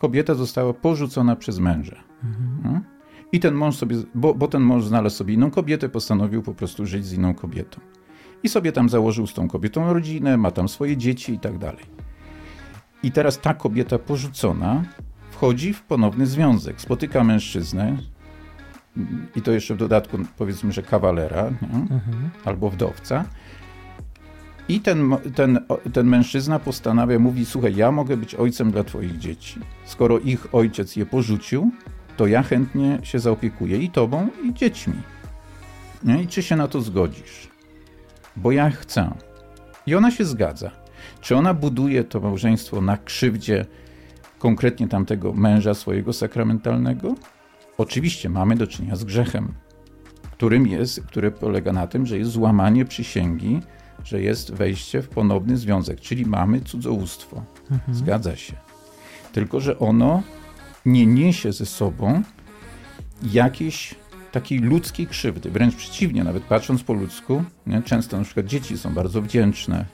kobieta została porzucona przez męża. No? I ten mąż sobie, bo, bo ten mąż znalazł sobie inną kobietę, postanowił po prostu żyć z inną kobietą. I sobie tam założył z tą kobietą rodzinę, ma tam swoje dzieci i tak dalej. I teraz ta kobieta porzucona wchodzi w ponowny związek, spotyka mężczyznę, i to jeszcze w dodatku powiedzmy, że kawalera nie? albo wdowca. I ten, ten, ten mężczyzna postanawia, mówi: Słuchaj, ja mogę być ojcem dla Twoich dzieci. Skoro ich ojciec je porzucił, to ja chętnie się zaopiekuję i Tobą, i dziećmi. I czy się na to zgodzisz? Bo ja chcę. I ona się zgadza. Czy ona buduje to małżeństwo na krzywdzie konkretnie tamtego męża swojego sakramentalnego? Oczywiście mamy do czynienia z grzechem, którym jest, który polega na tym, że jest złamanie przysięgi, że jest wejście w ponowny związek, czyli mamy cudzołóstwo. Mhm. Zgadza się. Tylko, że ono nie niesie ze sobą jakiejś takiej ludzkiej krzywdy. Wręcz przeciwnie, nawet patrząc po ludzku, nie? często na przykład dzieci są bardzo wdzięczne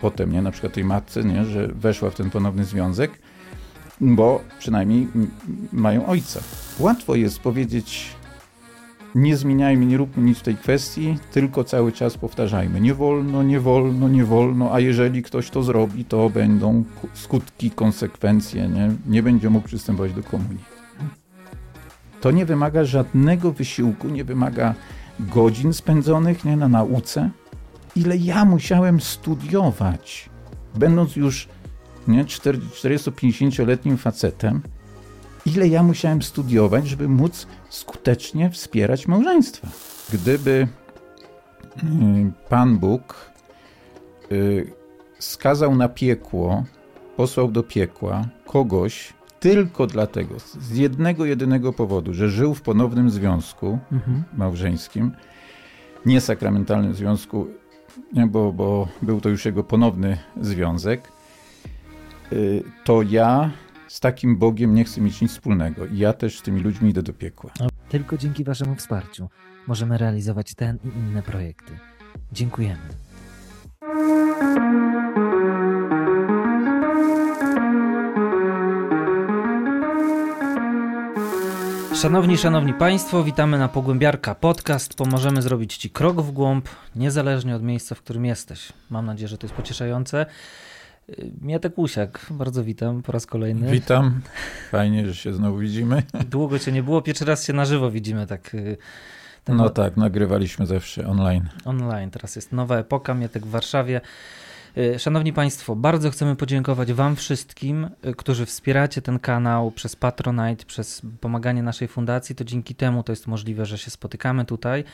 potem, nie? na przykład tej matce, nie? że weszła w ten ponowny związek, bo przynajmniej mają ojca. Łatwo jest powiedzieć, nie zmieniajmy, nie róbmy nic w tej kwestii, tylko cały czas powtarzajmy. Nie wolno, nie wolno, nie wolno, a jeżeli ktoś to zrobi, to będą skutki, konsekwencje, nie, nie będzie mógł przystępować do komunii. To nie wymaga żadnego wysiłku, nie wymaga godzin spędzonych nie, na nauce. Ile ja musiałem studiować, będąc już nie, 40-50-letnim facetem, ile ja musiałem studiować, żeby móc skutecznie wspierać małżeństwa. Gdyby y, Pan Bóg y, skazał na piekło, posłał do piekła kogoś tylko dlatego, z jednego jedynego powodu, że żył w ponownym związku mhm. małżeńskim, niesakramentalnym związku, bo, bo był to już jego ponowny związek, y, to ja z takim Bogiem nie chcę mieć nic wspólnego. I ja też z tymi ludźmi idę do piekła. Tylko dzięki Waszemu wsparciu możemy realizować ten i inne projekty. Dziękujemy. Szanowni, szanowni Państwo, witamy na Pogłębiarka Podcast. Pomożemy zrobić Ci krok w głąb, niezależnie od miejsca, w którym jesteś. Mam nadzieję, że to jest pocieszające. Mietek Usiak, bardzo witam po raz kolejny. Witam, fajnie, że się znowu widzimy. Długo cię nie było, pierwszy raz się na żywo widzimy. tak. Y, no tak, nagrywaliśmy zawsze online. Online, teraz jest nowa epoka, Mietek w Warszawie. Y, szanowni Państwo, bardzo chcemy podziękować Wam wszystkim, y, którzy wspieracie ten kanał przez Patronite, przez pomaganie naszej fundacji. To dzięki temu to jest możliwe, że się spotykamy tutaj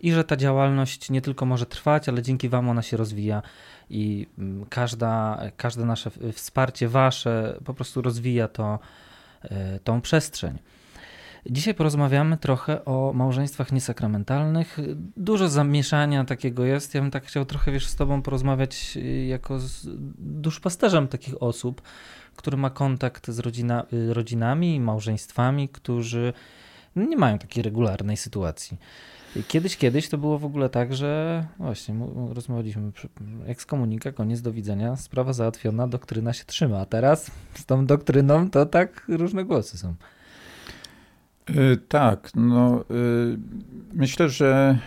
i że ta działalność nie tylko może trwać, ale dzięki Wam ona się rozwija i mm, każda, każde nasze wsparcie Wasze po prostu rozwija to, y, tą przestrzeń. Dzisiaj porozmawiamy trochę o małżeństwach niesakramentalnych. Dużo zamieszania takiego jest. Ja bym tak chciał trochę wiesz, z Tobą porozmawiać y, jako z duszpasterzem takich osób, który ma kontakt z rodzina, y, rodzinami małżeństwami, którzy nie mają takiej regularnej sytuacji. Kiedyś, kiedyś to było w ogóle tak, że właśnie rozmawialiśmy, ekskomunika, koniec do widzenia, sprawa załatwiona, doktryna się trzyma, a teraz z tą doktryną to tak różne głosy są. Y, tak, no y, myślę, że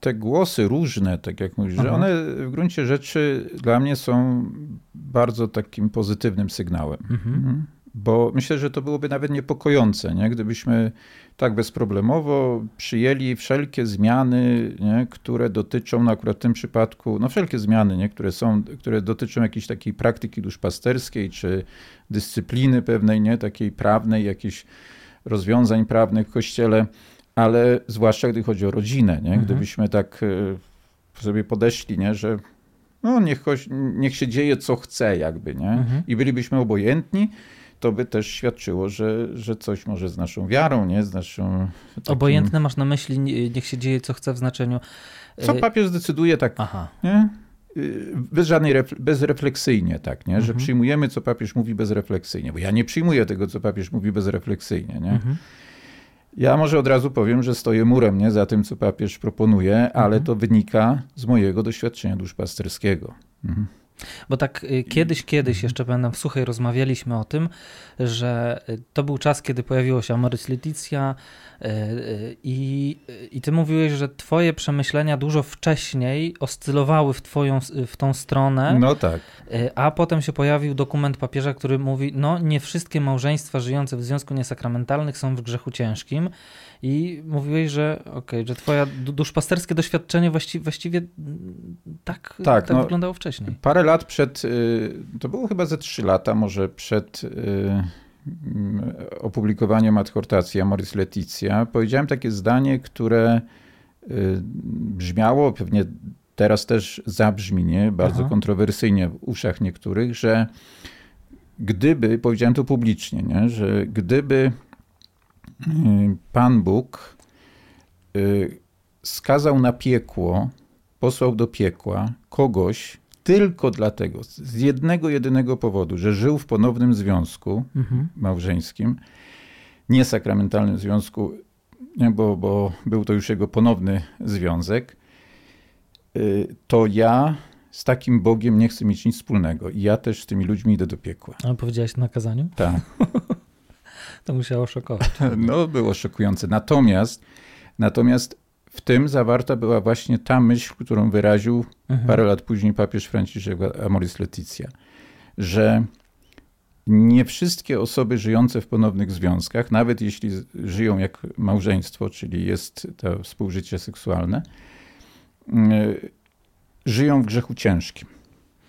te głosy różne, tak jak mówisz, że one w gruncie rzeczy dla mnie są bardzo takim pozytywnym sygnałem. Mhm. mhm. Bo myślę, że to byłoby nawet niepokojące, nie? gdybyśmy tak bezproblemowo przyjęli wszelkie zmiany, nie? które dotyczą, no akurat w tym przypadku, no wszelkie zmiany, nie? Które, są, które dotyczą jakiejś takiej praktyki duszpasterskiej, czy dyscypliny pewnej, nie? takiej prawnej, jakiejś rozwiązań prawnych w kościele, ale zwłaszcza gdy chodzi o rodzinę, nie? Mhm. gdybyśmy tak e, sobie podeszli, nie? że no niech, niech się dzieje co chce jakby, nie? Mhm. i bylibyśmy obojętni, to by też świadczyło, że, że coś może z naszą wiarą, nie? Z naszą. Takim... Obojętne masz na myśli, niech się dzieje, co chce w znaczeniu. Co e, papież zdecyduje tak, Aha. nie? Y, bez żadnej, bezrefleksyjnie, tak, nie? że mhm. przyjmujemy, co papież mówi bezrefleksyjnie, bo ja nie przyjmuję tego, co papież mówi bezrefleksyjnie. Nie? Mhm. Ja może od razu powiem, że stoję murem nie, za tym, co papież proponuje, ale mhm. to wynika z mojego doświadczenia duszpasterskiego. Mhm. Bo tak y, kiedyś, kiedyś, jeszcze będę w Suchej rozmawialiśmy o tym, że y, to był czas, kiedy pojawiło się Amoris Leticia y, i, i ty mówiłeś, że twoje przemyślenia dużo wcześniej oscylowały w, twoją, w tą stronę. No tak. A potem się pojawił dokument papieża, który mówi, no nie wszystkie małżeństwa żyjące w związku niesakramentalnych są w grzechu ciężkim i mówiłeś, że okej, okay, że twoje duszpasterskie doświadczenie właściwie, właściwie tak, tak, tak no, wyglądało wcześniej. Parę lat przed, y, to było chyba ze trzy lata może przed y, mm, opublikowaniem adhortacji Amoris Leticia, powiedziałem takie zdanie, które y, brzmiało, pewnie teraz też zabrzmi, nie? bardzo Aha. kontrowersyjnie w uszach niektórych, że gdyby, powiedziałem to publicznie, nie? że gdyby Pan Bóg skazał na piekło, posłał do piekła kogoś, tylko dlatego, z jednego jedynego powodu, że żył w ponownym związku mhm. małżeńskim, niesakramentalnym związku, bo, bo był to już jego ponowny związek, y, to ja z takim Bogiem nie chcę mieć nic wspólnego. I ja też z tymi ludźmi idę do piekła. Ale powiedziałeś w nakazaniu? Tak. to musiało szokować. No, było szokujące. Natomiast, natomiast w tym zawarta była właśnie ta myśl, którą wyraził mhm. parę lat później papież Franciszek Amoris Leticia, że nie wszystkie osoby żyjące w ponownych związkach, nawet jeśli żyją jak małżeństwo, czyli jest to współżycie seksualne, y, żyją w grzechu ciężkim.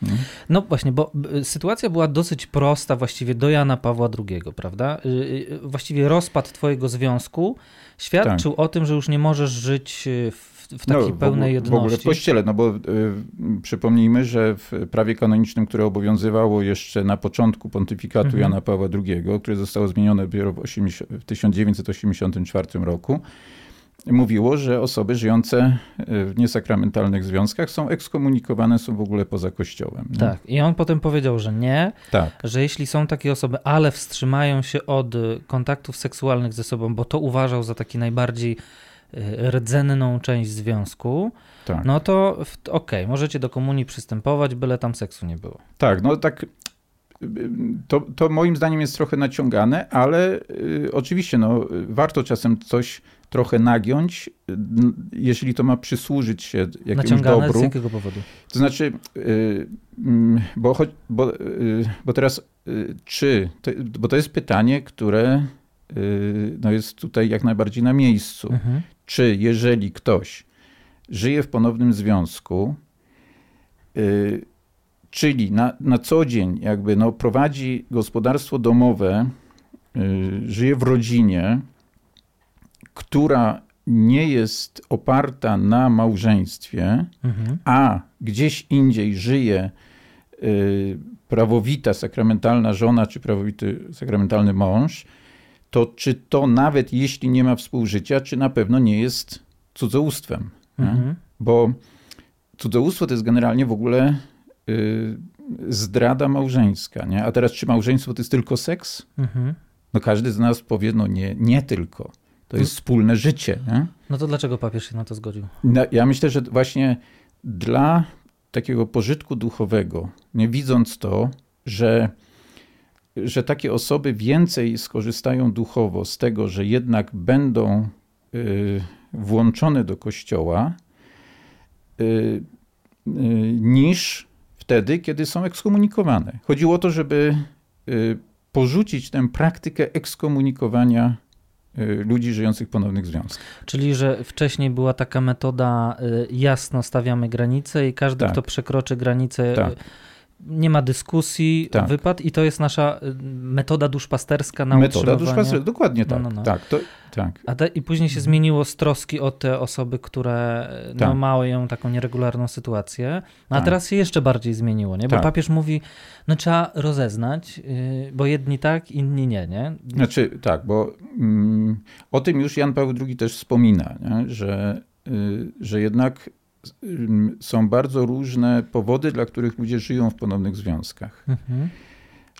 Mhm. No właśnie, bo sytuacja była dosyć prosta właściwie do Jana Pawła II, prawda? Y, y, właściwie rozpad twojego związku świadczył tak. o tym, że już nie możesz żyć y, w w takiej no, pełnej jedności. W ogóle w kościele, no bo y, przypomnijmy, że w prawie kanonicznym, które obowiązywało jeszcze na początku pontyfikatu mhm. Jana Pawła II, które zostało zmienione dopiero w, 80, w 1984 roku, mówiło, że osoby żyjące w niesakramentalnych związkach są ekskomunikowane, są w ogóle poza Kościołem. Nie? Tak, i on potem powiedział, że nie, tak. że jeśli są takie osoby, ale wstrzymają się od kontaktów seksualnych ze sobą, bo to uważał za taki najbardziej e, rdzenną część związku, tak. no to okej, okay, możecie do komunii przystępować, byle tam seksu nie było. Tak, no tak to, to moim zdaniem jest trochę naciągane, ale y, oczywiście no, warto czasem coś trochę nagiąć, jeżeli to ma przysłużyć się jakiemuś Naciągane dobru. z jakiego powodu? To znaczy, y, mm, bo, bo, y, bo teraz y, czy, bo to jest pytanie, które no jest tutaj jak najbardziej na miejscu. Mhm. Czy jeżeli ktoś żyje w ponownym związku, czyli na, na co dzień jakby no, prowadzi gospodarstwo domowe, żyje w rodzinie, która nie jest oparta na małżeństwie, mhm. a gdzieś indziej żyje y, prawowita sakramentalna żona czy prawowity sakramentalny mąż, to czy to nawet jeśli nie ma współżycia, czy na pewno nie jest cudzołóstwem? Mhm. Bo cudzołóstwo to jest generalnie w ogóle y, zdrada małżeńska. Nie? A teraz czy małżeństwo to jest tylko seks? Mhm. No każdy z nas powie, no nie, nie tylko. To jest wspólne życie. Nie? No to dlaczego papież się na to zgodził? No, ja myślę, że właśnie dla takiego pożytku duchowego, nie widząc to, że, że takie osoby więcej skorzystają duchowo z tego, że jednak będą y, włączone do kościoła, y, y, niż wtedy, kiedy są ekskomunikowane. Chodziło o to, żeby y, porzucić tę praktykę ekskomunikowania ludzi żyjących w ponownych związkach. Czyli, że wcześniej była taka metoda, y, jasno stawiamy granice i każdy, tak. kto przekroczy granicę, tak. Nie ma dyskusji, tak. wypad i to jest nasza y, metoda duszpasterska na Metoda duszpasterska, dokładnie tak. No, no, no. tak, to, tak. A te, I później się zmieniło z troski o te osoby, które no, tak. mają taką nieregularną sytuację. No, a tak. teraz się jeszcze bardziej zmieniło, nie? Bo tak. papież mówi, no trzeba rozeznać, yy, bo jedni tak, inni nie, nie? Znaczy tak, bo mm, o tym już Jan Paweł II też wspomina, nie? Że, yy, że jednak są bardzo różne powody, dla których ludzie żyją w ponownych związkach. Mhm.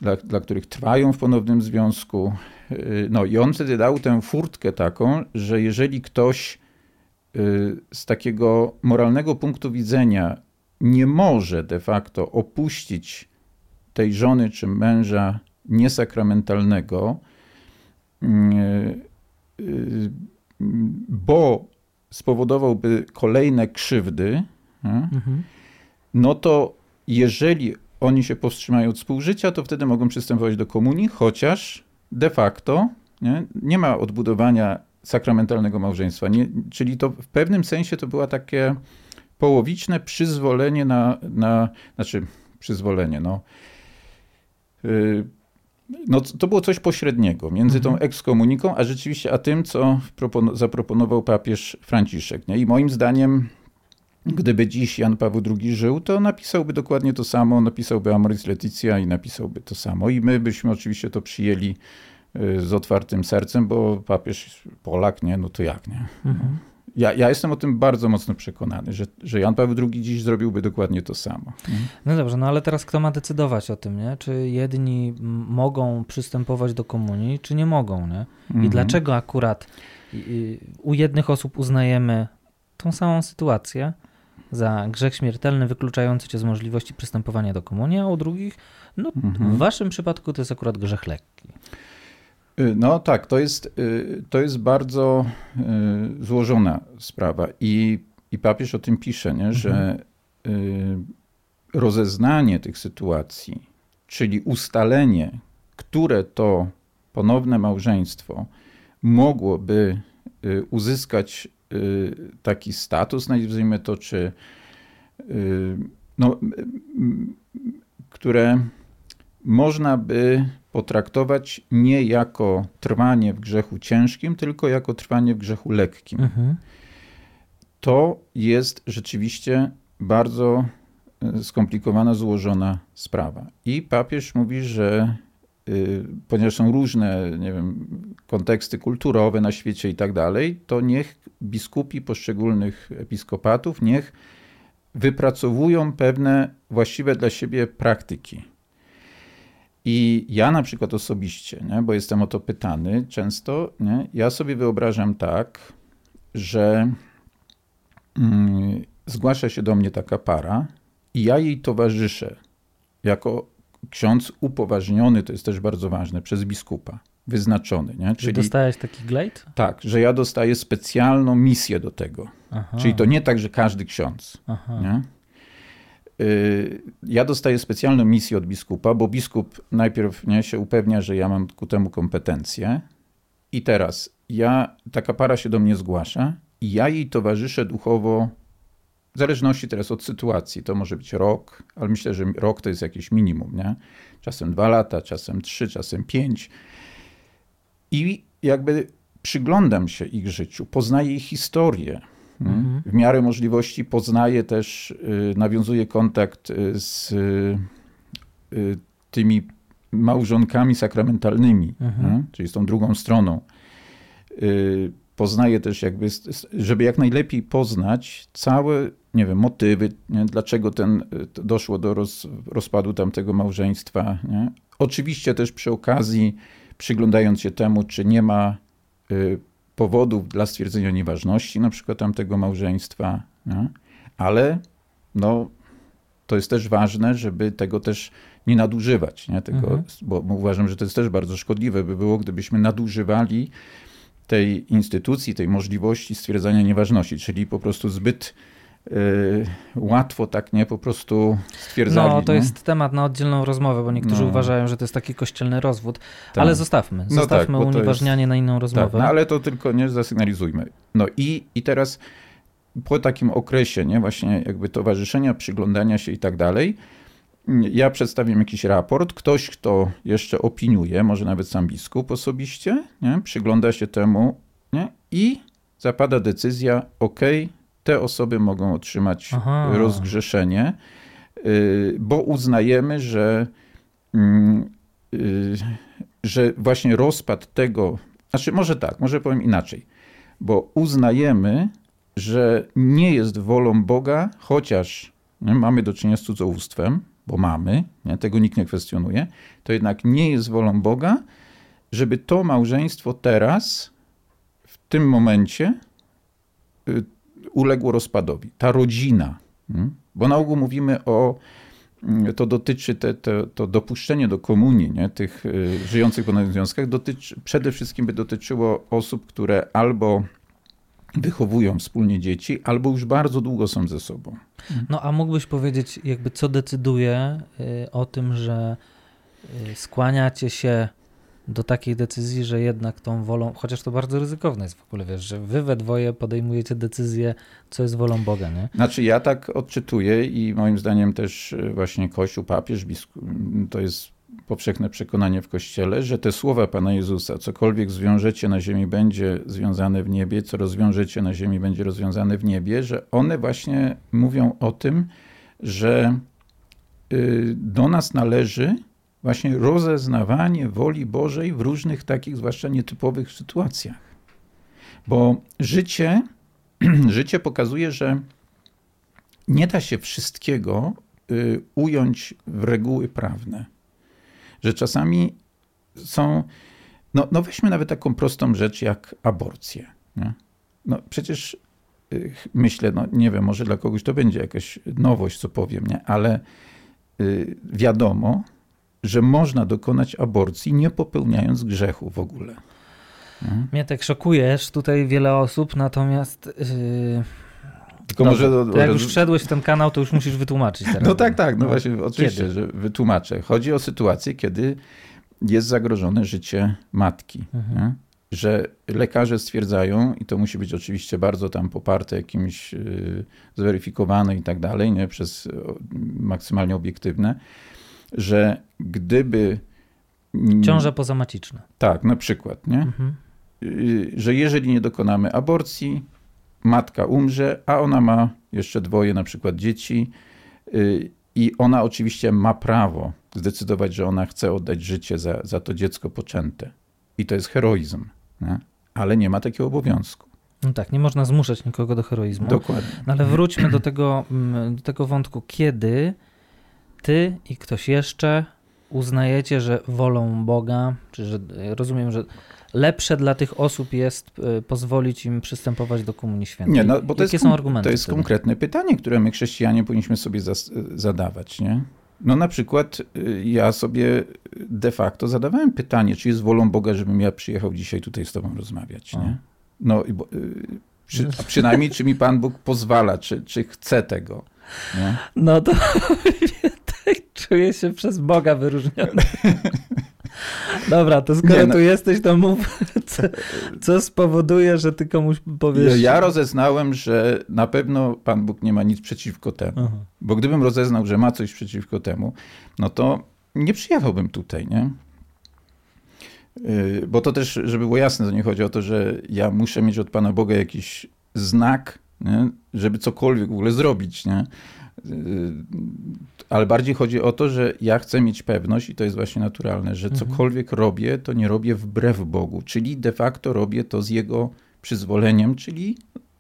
Dla, dla których trwają w ponownym związku. Y, no i on wtedy dał tę furtkę taką, że jeżeli ktoś y, z takiego moralnego punktu widzenia nie może de facto opuścić tej żony czy męża niesakramentalnego, y, bo spowodowałby kolejne krzywdy, mhm. no to jeżeli oni się powstrzymają od współżycia, to wtedy mogą przystępować do komunii, chociaż de facto nie, nie ma odbudowania sakramentalnego małżeństwa. Nie, czyli to w pewnym sensie to była takie połowiczne przyzwolenie na, na znaczy przyzwolenie, no, yy, no, to było coś pośredniego między tą mhm. ekskomuniką, a rzeczywiście, a tym, co zaproponował papież Franciszek. Nie? I moim zdaniem, gdyby dziś Jan Paweł II żył, to napisałby dokładnie to samo, napisałby Amoris Leticia i napisałby to samo. I my byśmy oczywiście to przyjęli y, z otwartym sercem, bo papież Polak, nie? No to jak, nie? Mhm. Ja, ja jestem o tym bardzo mocno przekonany, że, że Jan Paweł II dziś zrobiłby dokładnie to samo. No dobrze, no ale teraz kto ma decydować o tym, nie? Czy jedni mogą przystępować do komunii, czy nie mogą, nie? I mhm. dlaczego akurat u jednych osób uznajemy tą samą sytuację za grzech śmiertelny wykluczający cię z możliwości przystępowania do komunii, a u drugich, no mhm. w waszym przypadku to jest akurat grzech lekki. Y, no tak, to jest, y, to jest bardzo y, złożona sprawa i, i papież o tym pisze, nie? że mhm. rozeznanie tych sytuacji, czyli ustalenie, które to ponowne małżeństwo mogłoby uzyskać taki status, nazwijmy to, czy no, które można by potraktować nie jako trwanie w grzechu ciężkim, tylko jako trwanie w grzechu lekkim. Mhm. To jest rzeczywiście bardzo e, skomplikowana, złożona sprawa. I papież mówi, że y, ponieważ są różne, nie wiem, konteksty kulturowe na świecie i tak dalej, to niech biskupi poszczególnych episkopatów, niech wypracowują pewne właściwe dla siebie praktyki i ja na przykład osobiście, nie, bo jestem o to pytany często, nie, ja sobie wyobrażam tak, że mm, zgłasza się do mnie taka para i ja jej towarzyszę jako ksiądz upoważniony, to jest też bardzo ważne, przez biskupa, wyznaczony. Nie? Czyli dostałeś taki glejt? Tak, że ja dostaję specjalną misję do tego. Aha. Czyli to nie tak, że każdy ksiądz. Nie? Y, ja dostaję specjalną misję od biskupa, bo biskup najpierw nie, się upewnia, że ja mam ku temu kompetencje. I teraz ja, taka para się do mnie zgłasza i ja jej towarzyszę duchowo, w zależności teraz od sytuacji. To może być rok, ale myślę, że rok to jest jakieś minimum, nie? Czasem dwa lata, czasem trzy, czasem pięć. I jakby przyglądam się ich życiu, poznaję ich historię Mhm. W miarę możliwości poznaje też, y, nawiązuje kontakt y, z y, tymi małżonkami sakramentalnymi, mhm. czyli z tą drugą stroną. Poznaje też jakby, żeby jak najlepiej poznać całe, nie wiem, motywy, nie? dlaczego ten, doszło do roz, rozpadu tamtego małżeństwa. Nie? Oczywiście też przy okazji przyglądając się temu, czy nie ma powodów dla stwierdzenia nieważności na przykład tamtego małżeństwa, no? ale no, to jest też ważne, żeby tego też nie nadużywać, nie? Tego, mhm. bo uważam, że to jest też bardzo szkodliwe by było, gdybyśmy nadużywali tej instytucji, tej możliwości stwierdzania nieważności, czyli po prostu zbyt Y, łatwo tak nie po prostu stwierdzali. No, to nie? jest temat na oddzielną rozmowę, bo niektórzy no. uważają, że to jest taki kościelny rozwód, tak. ale zostawmy, zostawmy no tak, unieważnianie jest, na inną rozmowę. Tak, no, ale to tylko nie zasygnalizujmy. No i, i teraz po takim okresie, nie, właśnie jakby towarzyszenia, przyglądania się i tak dalej, ja przedstawiam jakiś raport, ktoś, kto jeszcze opiniuje, może nawet sam biskup osobiście, nie, przygląda się temu nie, i zapada decyzja, ok, te osoby mogą otrzymać Aha. rozgrzeszenie, y, bo uznajemy, że, mm, y, że właśnie rozpad tego, znaczy może tak, może powiem inaczej, bo uznajemy, że nie jest wolą Boga, chociaż nie, mamy do czynienia z cudzołóstwem, bo mamy, nie, tego nikt nie kwestionuje, to jednak nie jest wolą Boga, żeby to małżeństwo teraz, w tym momencie, y, uległo rozpadowi. Ta rodzina, hmm, Bo na ogół mówimy o mm, to dotyczy te, te, to dopuszczenie do komunii nie, tych y, żyjących w związkach dotyczy, przede wszystkim by dotyczyło osób, które albo wychowują wspólnie dzieci, albo już bardzo długo są ze sobą. No a mógłbyś powiedzieć, jakby co decyduje y, o tym, że y, skłaniacie się do takiej decyzji, że jednak tą wolą, chociaż to bardzo ryzykowne jest w ogóle, wiesz, że wy we dwoje podejmujecie decyzję, co jest wolą Boga, nie? Znaczy ja tak odczytuję i moim zdaniem też y, właśnie Kościół, papież, biskup, to jest powszechne przekonanie w Kościele, że te słowa Pana Jezusa, cokolwiek zwiążecie na ziemi będzie związane w niebie, co rozwiążecie na ziemi będzie rozwiązane w niebie, że one właśnie mówią o tym, że y, do nas należy właśnie rozeznawanie woli Bożej w różnych takich, zwłaszcza nietypowych sytuacjach. Bo życie, życie pokazuje, że nie da się wszystkiego y, ująć w reguły prawne że czasami są. No, no weźmy nawet taką prostą rzecz jak aborcję. Nie? No przecież y, myślę, no nie wiem, może dla kogoś to będzie jakaś nowość, co powiem, nie? ale y, wiadomo, że można dokonać aborcji nie popełniając grzechu w ogóle. Nie? Mnie tak szokujesz, tutaj wiele osób, natomiast yy, tylko Dobrze, może. To jak już wszedłeś w ten kanał, to już musisz wytłumaczyć teraz. No tak, tak, no, no właśnie, oczywiście, kiedy? że wytłumaczę. Chodzi o sytuację, kiedy jest zagrożone życie matki. Mhm. Że lekarze stwierdzają, i to musi być oczywiście bardzo tam poparte jakimś yy, zweryfikowane i tak dalej, nie, przez maksymalnie obiektywne, że gdyby. Ciąża pozamaciczna. Tak, na przykład, nie? Mhm. Yy, że jeżeli nie dokonamy aborcji, matka umrze, a ona ma jeszcze dwoje na przykład dzieci y, i ona oczywiście ma prawo zdecydować, że ona chce oddać życie za, za to dziecko poczęte. I to jest heroizm, nie? ale nie ma takiego obowiązku. No tak, nie można zmuszać nikogo do heroizmu. Dokładnie. No ale wróćmy do tego, mm, do tego wątku, kiedy ty i ktoś jeszcze uznajecie, że wolą Boga, czy że rozumiem, że lepsze dla tych osób jest e, pozwolić im przystępować do Komunii Świętej? Nie, no, bo to Jakie jest, są argumenty? To jest wtedy? konkretne pytanie, które my chrześcijanie powinniśmy sobie zadawać. Nie? No na przykład y, ja sobie de facto zadawałem pytanie, czy jest wolą Boga, żebym ja przyjechał dzisiaj tutaj z tobą rozmawiać. Nie? No y, przy, przynajmniej czy mi Pan Bóg pozwala, czy, czy chce tego. Nie? No to tak czuję się przez Boga wyróżniony. Dobra, to skoro nie, no. tu jesteś, to mów, co, co, spowoduje, że ty komuś powiesz. Ja rozeznałem, że na pewno Pan Bóg nie ma nic przeciwko temu. Aha. Bo gdybym rozeznał, że ma coś przeciwko temu, no to nie przyjechałbym tutaj, nie? Y, bo to też, żeby było jasne, to nie chodzi o to, że ja muszę mieć od Pana Boga jakiś znak, nie? żeby cokolwiek w ogóle zrobić. Nie? Y, ale bardziej chodzi o to, że ja chcę mieć pewność, i to jest właśnie naturalne, że mhm. cokolwiek robię, to nie robię wbrew Bogu, czyli de facto robię to z Jego przyzwoleniem, czyli,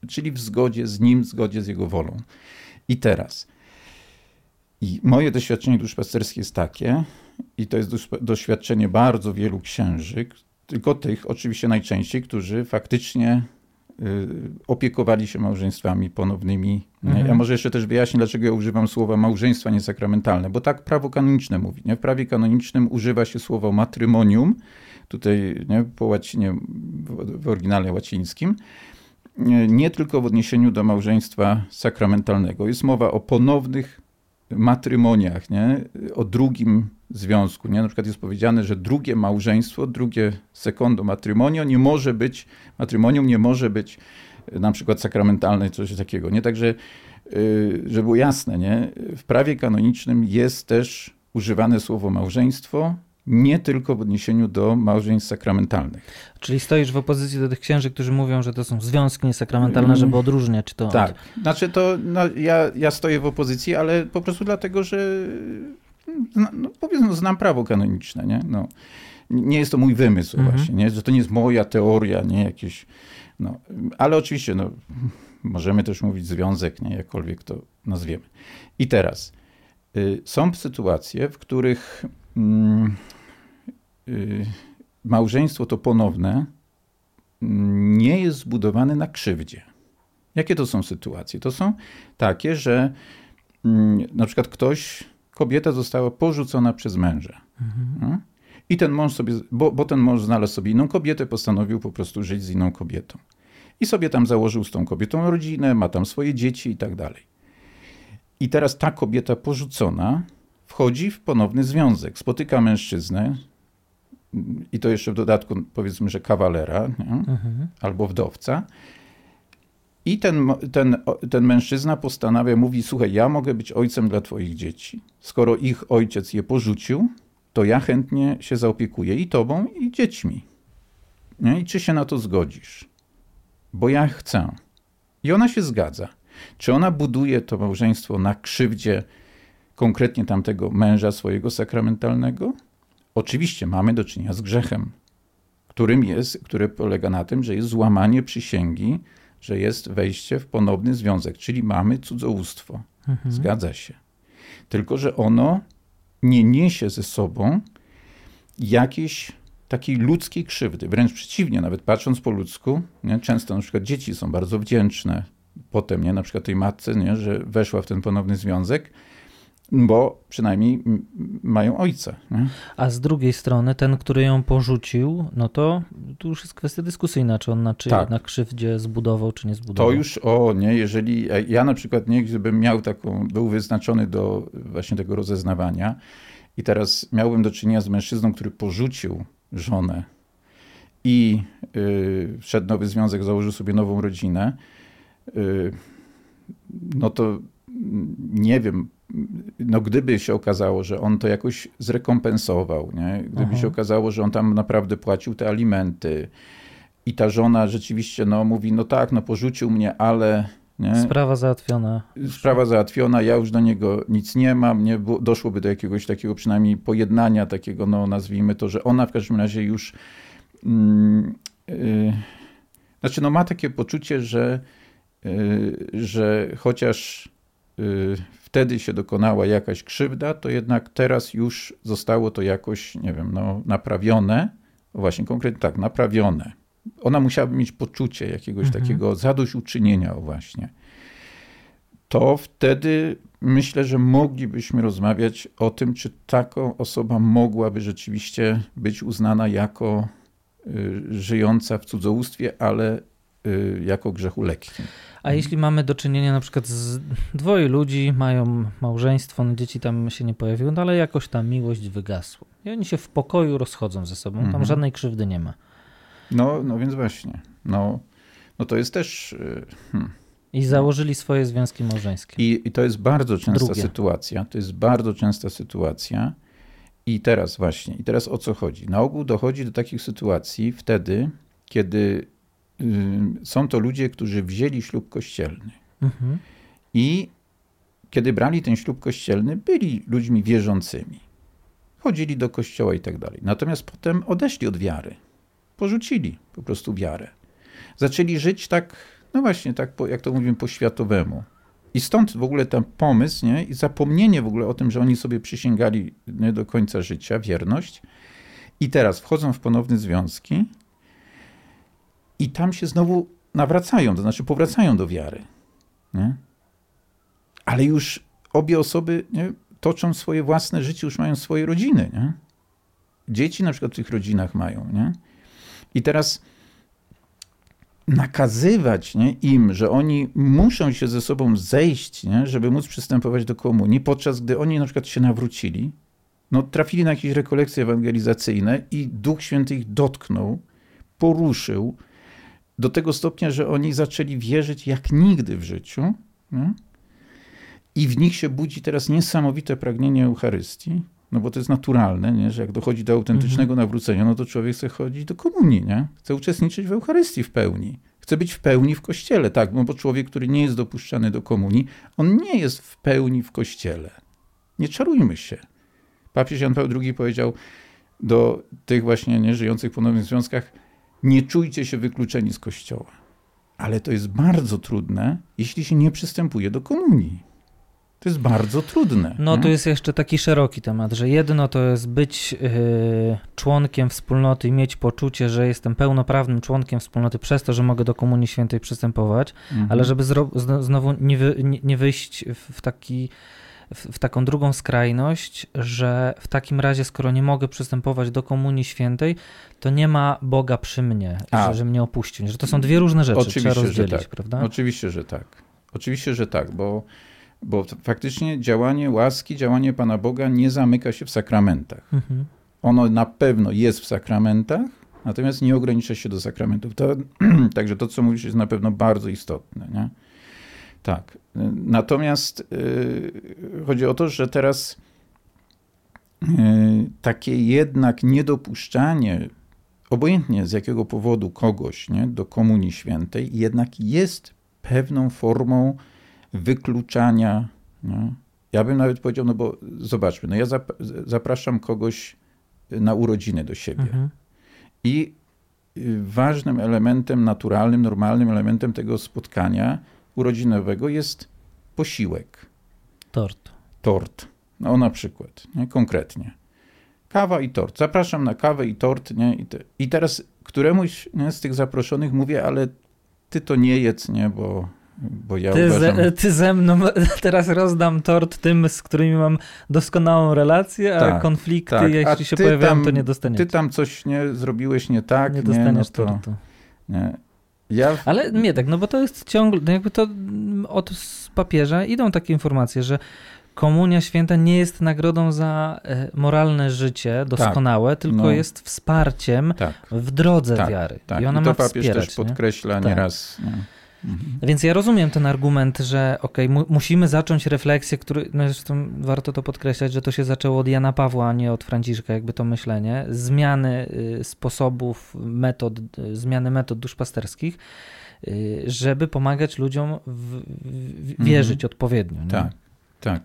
czyli w zgodzie z Nim, w zgodzie z Jego wolą. I teraz. I moje doświadczenie duszpasterskie jest takie, i to jest doświadczenie bardzo wielu księży, tylko tych oczywiście najczęściej, którzy faktycznie opiekowali się małżeństwami ponownymi. Mhm. Ja może jeszcze też wyjaśnię, dlaczego ja używam słowa małżeństwa niesakramentalne, bo tak prawo kanoniczne mówi. Nie? W prawie kanonicznym używa się słowo matrymonium, tutaj nie, po łacinie, w oryginale łacińskim, nie tylko w odniesieniu do małżeństwa sakramentalnego. Jest mowa o ponownych matrymoniach, nie? o drugim związku. Nie? Na przykład jest powiedziane, że drugie małżeństwo, drugie secondo matrimonio nie może być, matrymonium nie może być e, na przykład sakramentalne, coś takiego. Nie? Także, e, żeby było jasne, nie? w prawie kanonicznym jest też używane słowo małżeństwo, nie tylko w odniesieniu do małżeństw sakramentalnych. Czyli stoisz w opozycji do tych księży, którzy mówią, że to są związki niesakramentalne, żeby mm. odróżniać to. Tak, znaczy to no, ja, ja stoję w opozycji, ale po prostu dlatego, że no, powiedzmy, znam prawo kanoniczne, nie? No, nie jest to mój wymysł mhm. właśnie, nie? że to nie jest moja teoria, nie jakieś, no, ale oczywiście, no, możemy też mówić związek, nie, jakkolwiek to nazwiemy. I teraz, y, są sytuacje, w których y, y, małżeństwo to ponowne mm, nie jest zbudowane na krzywdzie. Jakie to są sytuacje? To są takie, że mm, na przykład ktoś, kobieta została porzucona przez męża. Mhm. I ten mąż sobie, bo, bo ten mąż znalazł sobie inną kobietę, postanowił po prostu żyć z inną kobietą. I sobie tam założył z tą kobietą rodzinę, ma tam swoje dzieci i tak dalej. I teraz ta kobieta porzucona wchodzi w ponowny związek, spotyka mężczyznę, i to jeszcze w dodatku powiedzmy, że kawalera mhm. albo wdowca. I ten, ten, ten mężczyzna postanawia, mówi: Słuchaj, ja mogę być ojcem dla Twoich dzieci. Skoro ich ojciec je porzucił, to ja chętnie się zaopiekuję i Tobą, i dziećmi. Nie? I czy się na to zgodzisz? Bo ja chcę. I ona się zgadza. Czy ona buduje to małżeństwo na krzywdzie konkretnie tamtego męża swojego sakramentalnego? Oczywiście mamy do czynienia z grzechem, którym jest, który polega na tym, że jest złamanie przysięgi, że jest wejście w ponowny związek, czyli mamy cudzołóstwo. Mhm. Zgadza się. Tylko, że ono nie niesie ze sobą jakiejś takiej ludzkiej krzywdy. Wręcz przeciwnie, nawet patrząc po ludzku, nie? często na przykład dzieci są bardzo wdzięczne potem, nie? na przykład tej matce, nie? że weszła w ten ponowny związek, bo przynajmniej mają ojca. Nie? A z drugiej strony ten, który ją porzucił, no to tu już jest kwestia dyskusyjna, czy on na, czy tak. na krzywdzie zbudował, czy nie zbudował. To już, o nie, jeżeli ja na przykład nie, gdybym miał taką, był wyznaczony do właśnie tego rozeznawania i teraz miałbym do czynienia z mężczyzną, który porzucił żonę i yy, wszedł nowy związek, założył sobie nową rodzinę, yy, no to nie wiem, no gdyby się okazało, że on to jakoś zrekompensował, nie? gdyby Aha. się okazało, że on tam naprawdę płacił te alimenty i ta żona rzeczywiście no, mówi, no tak, no porzucił mnie, ale... Nie? Sprawa załatwiona. Sprawa załatwiona, ja już do niego nic nie mam, nie? doszłoby do jakiegoś takiego przynajmniej pojednania, takiego, no nazwijmy to, że ona w każdym razie już... Mm, yy, znaczy, no ma takie poczucie, że, yy, że chociaż wtedy się dokonała jakaś krzywda, to jednak teraz już zostało to jakoś, nie wiem, no, naprawione. Właśnie konkretnie tak, naprawione. Ona musiałaby mieć poczucie jakiegoś mhm. takiego zadośćuczynienia, właśnie. To wtedy myślę, że moglibyśmy rozmawiać o tym, czy taka osoba mogłaby rzeczywiście być uznana jako y, żyjąca w cudzołóstwie, ale y, jako grzechu lekkim. A jeśli mamy do czynienia na przykład z dwoje ludzi, mają małżeństwo, no dzieci tam się nie pojawiły, no ale jakoś ta miłość wygasła. I oni się w pokoju rozchodzą ze sobą, tam mhm. żadnej krzywdy nie ma. No, no więc właśnie. No, no to jest też... Y, hmm. I założyli swoje związki małżeńskie. I, I, to jest bardzo częsta Drugie. sytuacja. To jest bardzo częsta sytuacja. I teraz właśnie, i teraz o co chodzi? Na ogół dochodzi do takich sytuacji wtedy, kiedy są to ludzie, którzy wzięli ślub kościelny. Mhm. I kiedy brali ten ślub kościelny, byli ludźmi wierzącymi. Chodzili do kościoła i tak dalej. Natomiast potem odeszli od wiary. Porzucili po prostu wiarę. Zaczęli żyć tak, no właśnie, tak po, jak to mówimy, po światowemu. I stąd w ogóle ten pomysł nie? i zapomnienie w ogóle o tym, że oni sobie przysięgali nie, do końca życia wierność. I teraz wchodzą w ponowne związki i tam się znowu nawracają, to znaczy powracają do wiary. Nie? Ale już obie osoby nie, toczą swoje własne życie, już mają swoje rodziny. Nie? Dzieci na przykład w tych rodzinach mają. Nie? I teraz nakazywać nie, im, że oni muszą się ze sobą zejść, nie, żeby móc przystępować do komunii, podczas gdy oni na przykład się nawrócili, no, trafili na jakieś rekolekcje ewangelizacyjne i Duch Święty ich dotknął, poruszył, do tego stopnia, że oni zaczęli wierzyć jak nigdy w życiu. Nie? I w nich się budzi teraz niesamowite pragnienie Eucharystii, no bo to jest naturalne, nie? że jak dochodzi do autentycznego mhm. nawrócenia, no to człowiek chce chodzić do komunii, nie? chce uczestniczyć w Eucharystii w pełni. Chce być w pełni w kościele, tak, no bo człowiek, który nie jest dopuszczany do komunii, on nie jest w pełni w kościele. Nie czarujmy się. Papież Jan Paweł II powiedział do tych właśnie nieżyjących w ponownych związkach, nie czujcie się wykluczeni z kościoła. Ale to jest bardzo trudne, jeśli się nie przystępuje do komunii. To jest bardzo trudne. No nie? to jest jeszcze taki szeroki temat, że jedno to jest być yy, członkiem wspólnoty i mieć poczucie, że jestem pełnoprawnym członkiem wspólnoty przez to, że mogę do Komunii Świętej przystępować, Mhm. ale żeby znowu nie, wy, nie, nie wyjść w taki w, w taką drugą skrajność, że w takim razie, skoro nie mogę przystępować do Komunii Świętej, to nie ma Boga przy mnie, że, że mnie opuścił. Że to są dwie różne rzeczy, Oczywiście, trzeba że rozdzielić, tak. prawda? Oczywiście, że tak. Oczywiście, że tak, bo, bo faktycznie działanie łaski, działanie Pana Boga nie zamyka się w sakramentach. Mhm. Ono na pewno jest w sakramentach, natomiast nie ogranicza się do sakramentów. To, także to, co mówisz, jest na pewno bardzo istotne. Nie? Tak. Natomiast yy, chodzi o to, że teraz yy, takie jednak niedopuszczanie, obojętnie z jakiego powodu kogoś nie, do Komunii Świętej, jednak jest pewną formą wykluczania. Nie? Ja bym nawet powiedział, no bo zobaczmy, no ja zap zapraszam kogoś na urodziny do siebie. Mhm. I y, ważnym elementem, naturalnym, normalnym elementem tego spotkania urodzinowego jest posiłek, Tort. tort. No na przykład, nie? konkretnie. Kawa i tort. Zapraszam na kawę i tort. Nie? I, te, I teraz któremuś nie, z tych zaproszonych mówię, ale ty to nie jedz, nie? Bo, bo ja Ty, uważam... ze, ty ze mną teraz rozdam tort tym, z którymi mam doskonałą relację, a Tak, konflikty, tak. A jeśli się pojawiają, tam- to nie dostaniesz. Ty tam coś nie zrobiłeś nie tak, nie nie, dostaniesz no to, tortu. nie. Ja Ale nie tak, no bo to jest ciągle, no jakby to mm, od papieża idą takie informacje, że komunia święta nie jest nagrodą za e, moralne życie doskonałe, tylko no. jest wsparciem tak, w drodze Tak, wiary. tak. I ona I to ma papież wspierać. też nie? podkreśla Tak. nieraz. Nie? Mhm. Więc ja rozumiem ten argument, że okej, mu, musimy zacząć refleksję, który, no zresztą warto to podkreślać, że to się zaczęło od Jana Pawła, a nie od Franciszka, jakby to myślenie. Zmiany y, sposobów, metod, y, zmiany metod duszpasterskich, y, żeby pomagać ludziom w, w, wierzyć odpowiednio. Nie? Tak, tak.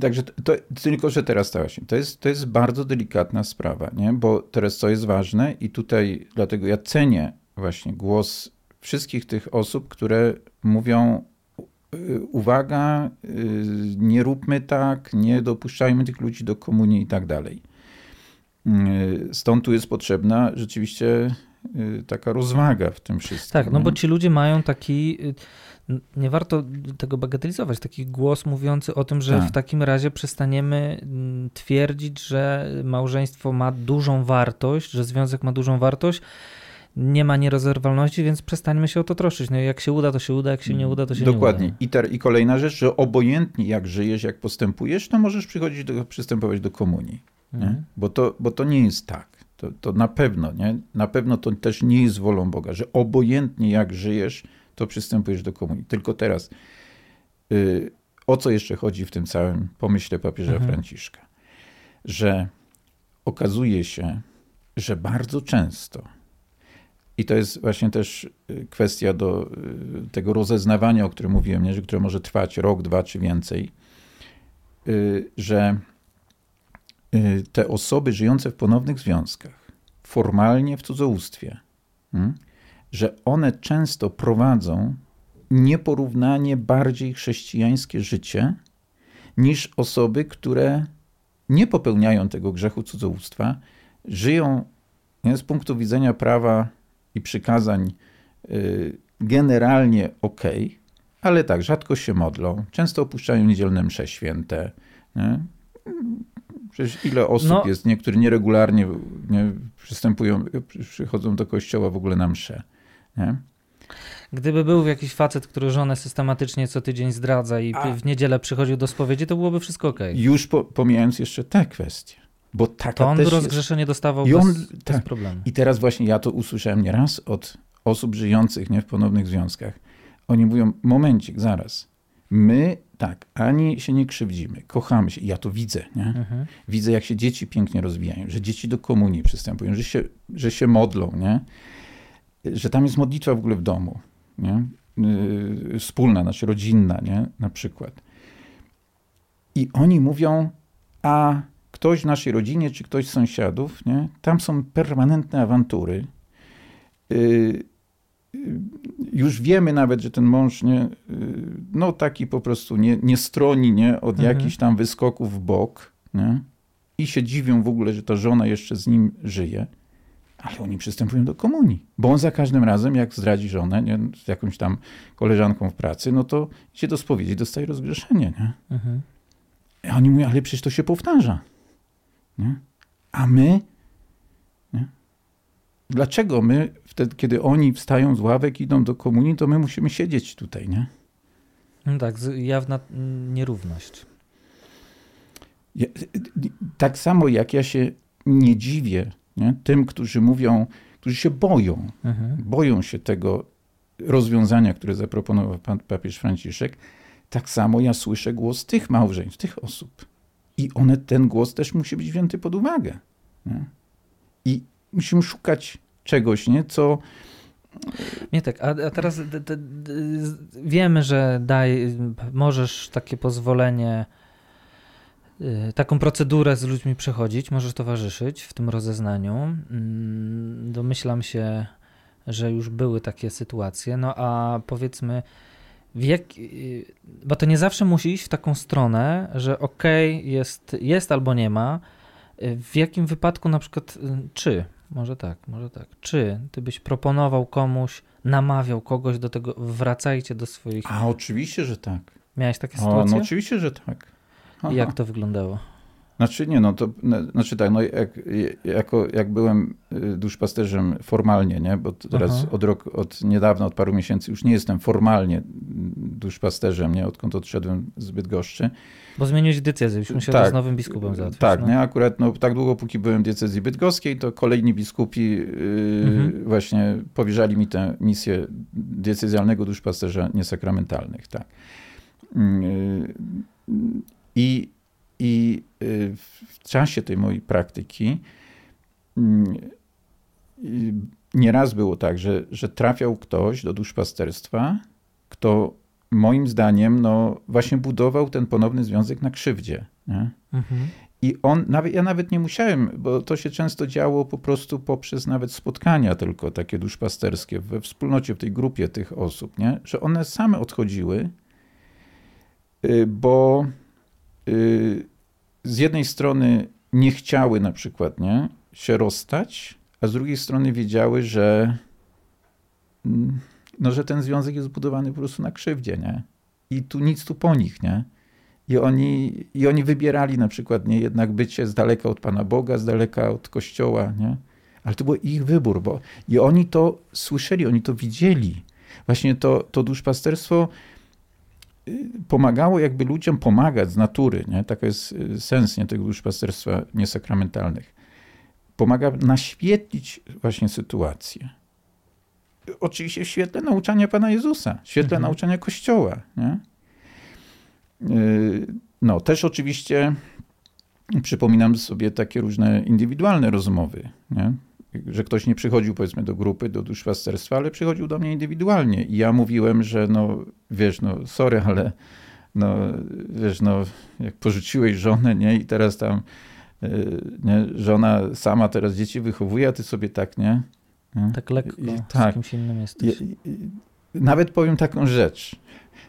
Także to, tylko, że teraz to właśnie, to jest, to jest bardzo delikatna sprawa, nie? bo teraz co jest ważne i tutaj dlatego ja cenię właśnie głos wszystkich tych osób, które mówią y, uwaga, y, nie róbmy tak, nie dopuszczajmy tych ludzi do komunii i tak dalej. Y, Stąd tu jest potrzebna rzeczywiście taka rozwaga w tym wszystkim. Tak, no bo ci ludzie mają taki. Nie warto tego bagatelizować, taki głos mówiący o tym, że Tak. w takim razie przestaniemy mm, twierdzić, że małżeństwo ma dużą wartość, że związek ma dużą wartość, nie ma nierozerwalności, więc przestańmy się o to troszczyć. No i jak się uda, to się uda, jak się nie uda, to się Dokładnie. nie uda. I, ter, I kolejna rzecz, że obojętnie jak żyjesz, jak postępujesz, to możesz przychodzić do, przystępować do komunii. Mhm. Bo, to, bo to nie jest tak. To, to na pewno, nie? Na pewno to też nie jest wolą Boga, że obojętnie jak żyjesz, to przystępujesz do komunii. Tylko teraz, y, o co jeszcze chodzi w tym całym pomyśle papieża Mhm. Franciszka? Że okazuje się, że bardzo często, i to jest właśnie też y, kwestia do y, tego rozeznawania, o którym mówiłem, nie? Które może trwać rok, dwa czy więcej, y, że te osoby żyjące w ponownych związkach, formalnie w cudzołóstwie, mm, że one często prowadzą nieporównanie bardziej chrześcijańskie życie niż osoby, które nie popełniają tego grzechu cudzołóstwa, żyją nie, z punktu widzenia prawa i przykazań y, generalnie ok, ale tak, rzadko się modlą, często opuszczają niedzielne msze święte. Nie? Przecież ile osób No. jest, niektórzy nieregularnie nie, przystępują, przychodzą do kościoła w ogóle na msze. Nie? Gdyby był jakiś facet, który żonę systematycznie co tydzień zdradza i A. w niedzielę przychodził do spowiedzi, to byłoby wszystko ok. Już po, pomijając jeszcze te kwestie, bo taka To on też by jest- rozgrzeszenie dostawał I on- bez, bez tak. problemu. I teraz właśnie ja to usłyszałem nieraz od osób żyjących nie, w ponownych związkach. Oni mówią, momencik, zaraz. My tak, ani się nie krzywdzimy, kochamy się. Ja to widzę, nie? Mhm. Widzę, jak się dzieci pięknie rozwijają, że dzieci do komunii przystępują, że się, że się modlą, nie? Że tam jest modlitwa w ogóle w domu, nie? Yy, Wspólna, znaczy rodzinna, nie? Na przykład. I oni mówią, a ktoś w naszej rodzinie, czy ktoś z sąsiadów, nie? Tam są permanentne awantury. Yy, już wiemy nawet, że ten mąż nie, no taki po prostu nie, nie stroni nie, od mhm. jakichś tam wyskoków w bok nie? i się dziwią w ogóle, że ta żona jeszcze z nim żyje, ale oni przystępują do komunii, bo on za każdym razem, jak zdradzi żonę nie, z jakąś tam koleżanką w pracy, no to idzie do spowiedzi, dostaje rozgrzeszenie. Nie? Mhm. A oni mówią, ale przecież to się powtarza. Nie? A my nie? Dlaczego my, wtedy, kiedy oni wstają z ławek, idą do komunii, to my musimy siedzieć tutaj, nie? No tak, jawna nierówność. Ja, tak samo jak ja się nie dziwię nie? tym, którzy mówią, którzy się boją, mhm. boją się tego rozwiązania, które zaproponował pan papież Franciszek, tak samo ja słyszę głos tych małżeństw, tych osób. I one, ten głos też musi być wzięty pod uwagę. Nie? I musimy szukać czegoś, nie? co. Nie tak, a, a teraz d, d, d, wiemy, że daj, możesz takie pozwolenie, y, taką procedurę z ludźmi przechodzić, możesz towarzyszyć w tym rozeznaniu. Mm, domyślam się, że już były takie sytuacje, no a powiedzmy, jak, y, bo to nie zawsze musi iść w taką stronę, że okej, okay, jest, jest albo nie ma. W jakim wypadku na przykład, y, czy może tak, może tak. Czy ty byś proponował komuś, namawiał kogoś do tego, wracajcie do swoich. A oczywiście, że tak. Miałeś takie sytuacje? no oczywiście, że tak. Aha. I jak to wyglądało? Znaczy nie, no to znaczy tak, no jak, jako, jak byłem y, duszpasterzem formalnie, nie, bo teraz Aha. od rok, od niedawna, od paru miesięcy już nie jestem formalnie duszpasterzem, nie, odkąd odszedłem z Bydgoszczy. Bo zmieniłeś decyzję, już musiałeś tak, z nowym biskupem załatwić. Tak, no. nie, akurat no, tak długo, póki byłem w diecezji bydgoskiej, to kolejni biskupi yy, mhm. właśnie powierzali mi tę misję diecezjalnego duszpasterza niesakramentalnych, tak. Yy, I i y, w czasie tej mojej praktyki mm, y, nieraz było tak, że, że trafiał ktoś do duszpasterstwa, kto moim zdaniem no, właśnie budował ten ponowny związek na krzywdzie. Mhm. I on, nawet, ja nawet nie musiałem, bo to się często działo po prostu poprzez nawet spotkania tylko takie duszpasterskie we wspólnocie, w tej grupie tych osób, nie? że one same odchodziły, y, bo z jednej strony nie chciały na przykład nie, się rozstać, a z drugiej strony wiedziały, że, mm, no, że ten związek jest zbudowany po prostu na krzywdzie, nie? I tu nic tu po nich, nie? I oni, I oni wybierali na przykład nie jednak bycie z daleka od Pana Boga, z daleka od Kościoła, nie? Ale to był ich wybór, bo i oni to słyszeli, oni to widzieli. Właśnie to, to duszpasterstwo pomagało jakby ludziom pomagać z natury. Nie? Taki jest y, sens nie, tego duszpasterstwa niesakramentalnych. Pomaga naświetlić właśnie sytuację. Oczywiście w świetle nauczania Pana Jezusa, w świetle mhm. nauczania Kościoła. Nie? Y, no, też oczywiście przypominam sobie takie różne indywidualne rozmowy. Nie? Że ktoś nie przychodził powiedzmy do grupy, do duszpasterstwa, ale przychodził do mnie indywidualnie i ja mówiłem, że no wiesz, no sorry, ale no wiesz, no jak porzuciłeś żonę, nie, i teraz tam e, nie, żona sama teraz dzieci wychowuje, a ty sobie tak, nie? nie? Tak lekko, I, tak. z kimś innym jesteś. I, i, nawet powiem taką rzecz.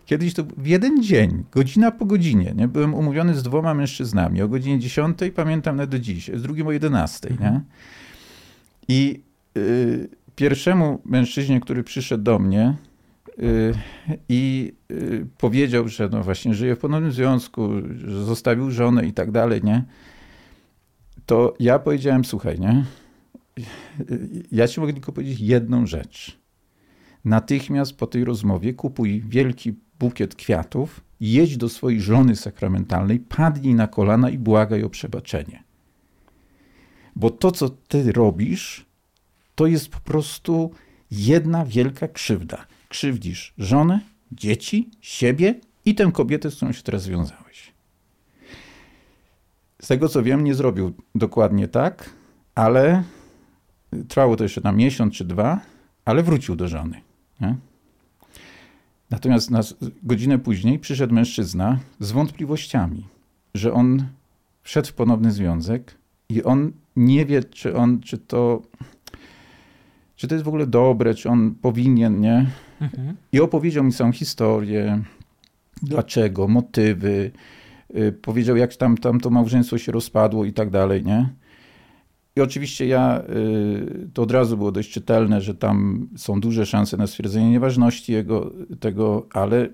Kiedyś to w jeden dzień, godzina po godzinie, nie? byłem umówiony z dwoma mężczyznami. O godzinie 10 pamiętam na do dziś, z drugim o 11. Mhm. Nie? I y, pierwszemu mężczyźnie, który przyszedł do mnie y, i y, powiedział, że no właśnie żyje w ponownym związku, że zostawił żonę i tak dalej, nie? To ja powiedziałem, słuchaj, nie? Ja ci mogę tylko powiedzieć jedną rzecz. Natychmiast po tej rozmowie kupuj wielki bukiet kwiatów, jedź do swojej żony sakramentalnej, padnij na kolana i błagaj o przebaczenie. Bo to, co ty robisz, to jest po prostu jedna wielka krzywda. Krzywdzisz żonę, dzieci, siebie i tę kobietę, z którą się teraz związałeś. Z tego co wiem, nie zrobił dokładnie tak, ale trwało to jeszcze na miesiąc czy dwa, ale wrócił do żony. Nie? Natomiast na godzinę później przyszedł mężczyzna z wątpliwościami, że on wszedł w ponowny związek i on nie wie, czy on, czy to, czy to jest w ogóle dobre, czy on powinien, nie? Mhm. I opowiedział mi całą historię, dlaczego, motywy, y, powiedział, jak tam, tam to małżeństwo się rozpadło i tak dalej, nie? I oczywiście ja, y, to od razu było dość czytelne, że tam są duże szanse na stwierdzenie nieważności jego, tego, ale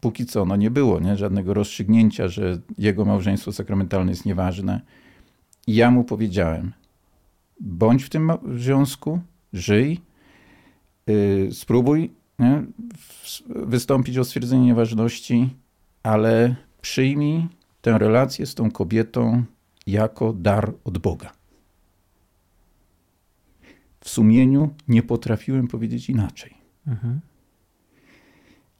póki co no nie było nie? żadnego rozstrzygnięcia, że jego małżeństwo sakramentalne jest nieważne. I ja mu powiedziałem, bądź w tym związku, żyj, yy, spróbuj nie? wystąpić o stwierdzenie nieważności, ale przyjmij tę relację z tą kobietą jako dar od Boga. W sumieniu nie potrafiłem powiedzieć inaczej. Mhm.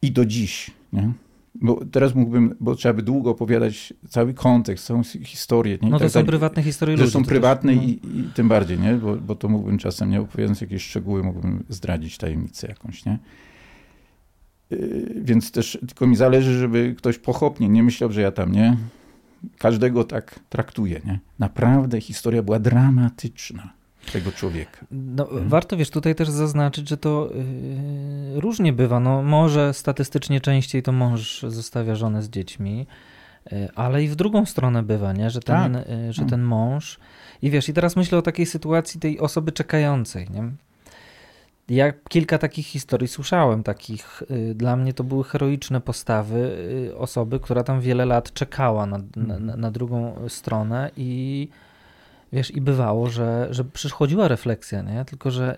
I do dziś, nie? Bo teraz mógłbym, bo trzeba by długo opowiadać cały kontekst, całą historię. Nie? No to tak, są prywatne historie ludzi. są prywatne też, no. i, i, tym bardziej, nie? Bo, bo to mógłbym czasem, nie opowiadając jakieś szczegóły, mógłbym zdradzić tajemnicę jakąś, nie? Yy, więc też tylko mi zależy, żeby ktoś pochopnie nie myślał, że ja tam, nie? Każdego tak traktuję, nie? Naprawdę historia była dramatyczna tego człowieka. No, hmm. Warto, wiesz, tutaj też zaznaczyć, że to yy, różnie bywa. No, może statystycznie częściej to mąż zostawia żonę z dziećmi, yy, ale i w drugą stronę bywa, nie? Że, ten, tak. yy, że ten mąż... I wiesz, i teraz myślę o takiej sytuacji tej osoby czekającej, nie? Ja kilka takich historii słyszałem, takich, y, dla mnie to były heroiczne postawy y, osoby, która tam wiele lat czekała na, na, mhm. na drugą stronę i Wiesz, i bywało, że, że przychodziła refleksja, nie? Tylko, że,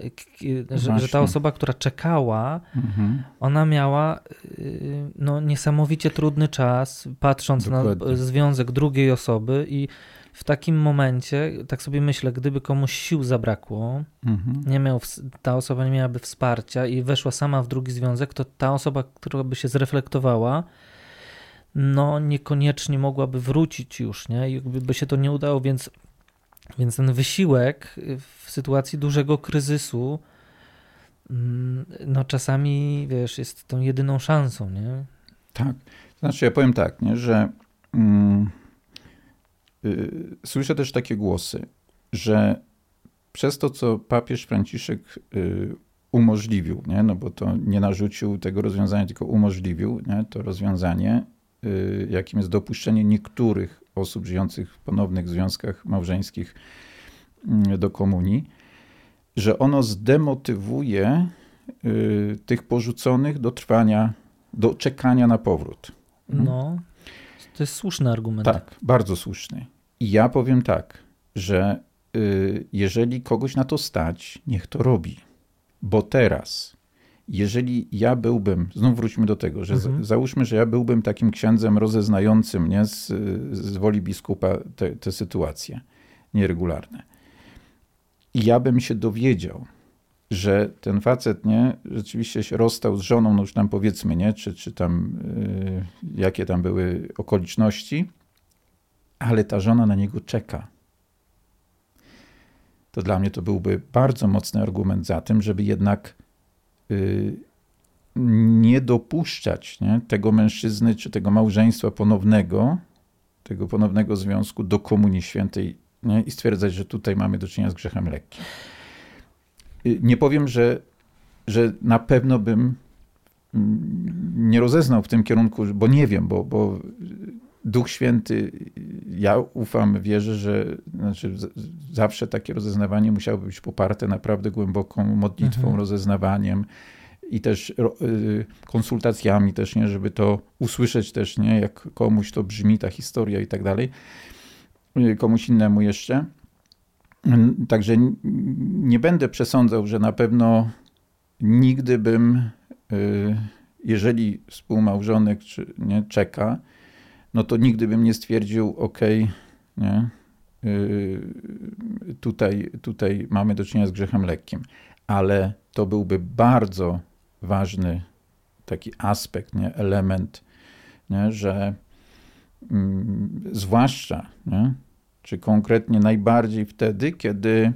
że, że ta osoba, która czekała, mhm. ona miała y, no, niesamowicie trudny czas, patrząc Dokładnie. na związek drugiej osoby i w takim momencie, tak sobie myślę, gdyby komuś sił zabrakło, mhm. nie miał, ta osoba nie miałaby wsparcia i weszła sama w drugi związek, to ta osoba, która by się zreflektowała, no niekoniecznie mogłaby wrócić już, nie? I by się to nie udało, więc więc ten wysiłek w sytuacji dużego kryzysu, mm, no czasami, wiesz, jest tą jedyną szansą, nie? Tak. Znaczy, ja powiem tak, nie, że mm, y, słyszę też takie głosy, że przez to, co papież Franciszek y, umożliwił, nie, no bo to nie narzucił tego rozwiązania, tylko umożliwił nie, to rozwiązanie, jakim jest dopuszczenie niektórych osób żyjących w ponownych związkach małżeńskich mm, do komunii, że ono zdemotywuje y, tych porzuconych do trwania, do czekania na powrót. Hmm? No, to jest słuszny argument. Tak, bardzo słuszny. I ja powiem tak, że y, jeżeli kogoś na to stać, niech to robi. Bo teraz jeżeli ja byłbym, znów wróćmy do tego, że mhm. załóżmy, że ja byłbym takim księdzem rozeznającym nie, z, z woli biskupa te, te sytuacje nieregularne. I ja bym się dowiedział, że ten facet nie, rzeczywiście się rozstał z żoną, no już tam powiedzmy, nie, czy, czy tam y, jakie tam były okoliczności, ale ta żona na niego czeka. To dla mnie to byłby bardzo mocny argument za tym, żeby jednak nie dopuszczać nie, tego mężczyzny czy tego małżeństwa ponownego, tego ponownego związku do Komunii Świętej nie, i stwierdzać, że tutaj mamy do czynienia z grzechem lekkim. Y, nie powiem, że, że na pewno bym mm, nie rozeznał w tym kierunku, bo nie wiem, bo, bo Duch Święty, ja ufam, wierzę, że znaczy zawsze takie rozeznawanie musiało być poparte naprawdę głęboką modlitwą, mhm. rozeznawaniem i też y, konsultacjami też, nie, żeby to usłyszeć też, nie, jak komuś to brzmi ta historia i tak dalej, y, komuś innemu jeszcze. Także nie będę przesądzał, że na pewno nigdy bym, y, jeżeli współmałżonek czy, nie, czeka, no to nigdy bym nie stwierdził, ok, nie, yy, tutaj, tutaj mamy do czynienia z grzechem lekkim. Ale to byłby bardzo ważny taki aspekt, nie, element, nie, że mm, zwłaszcza, nie, czy konkretnie najbardziej wtedy, kiedy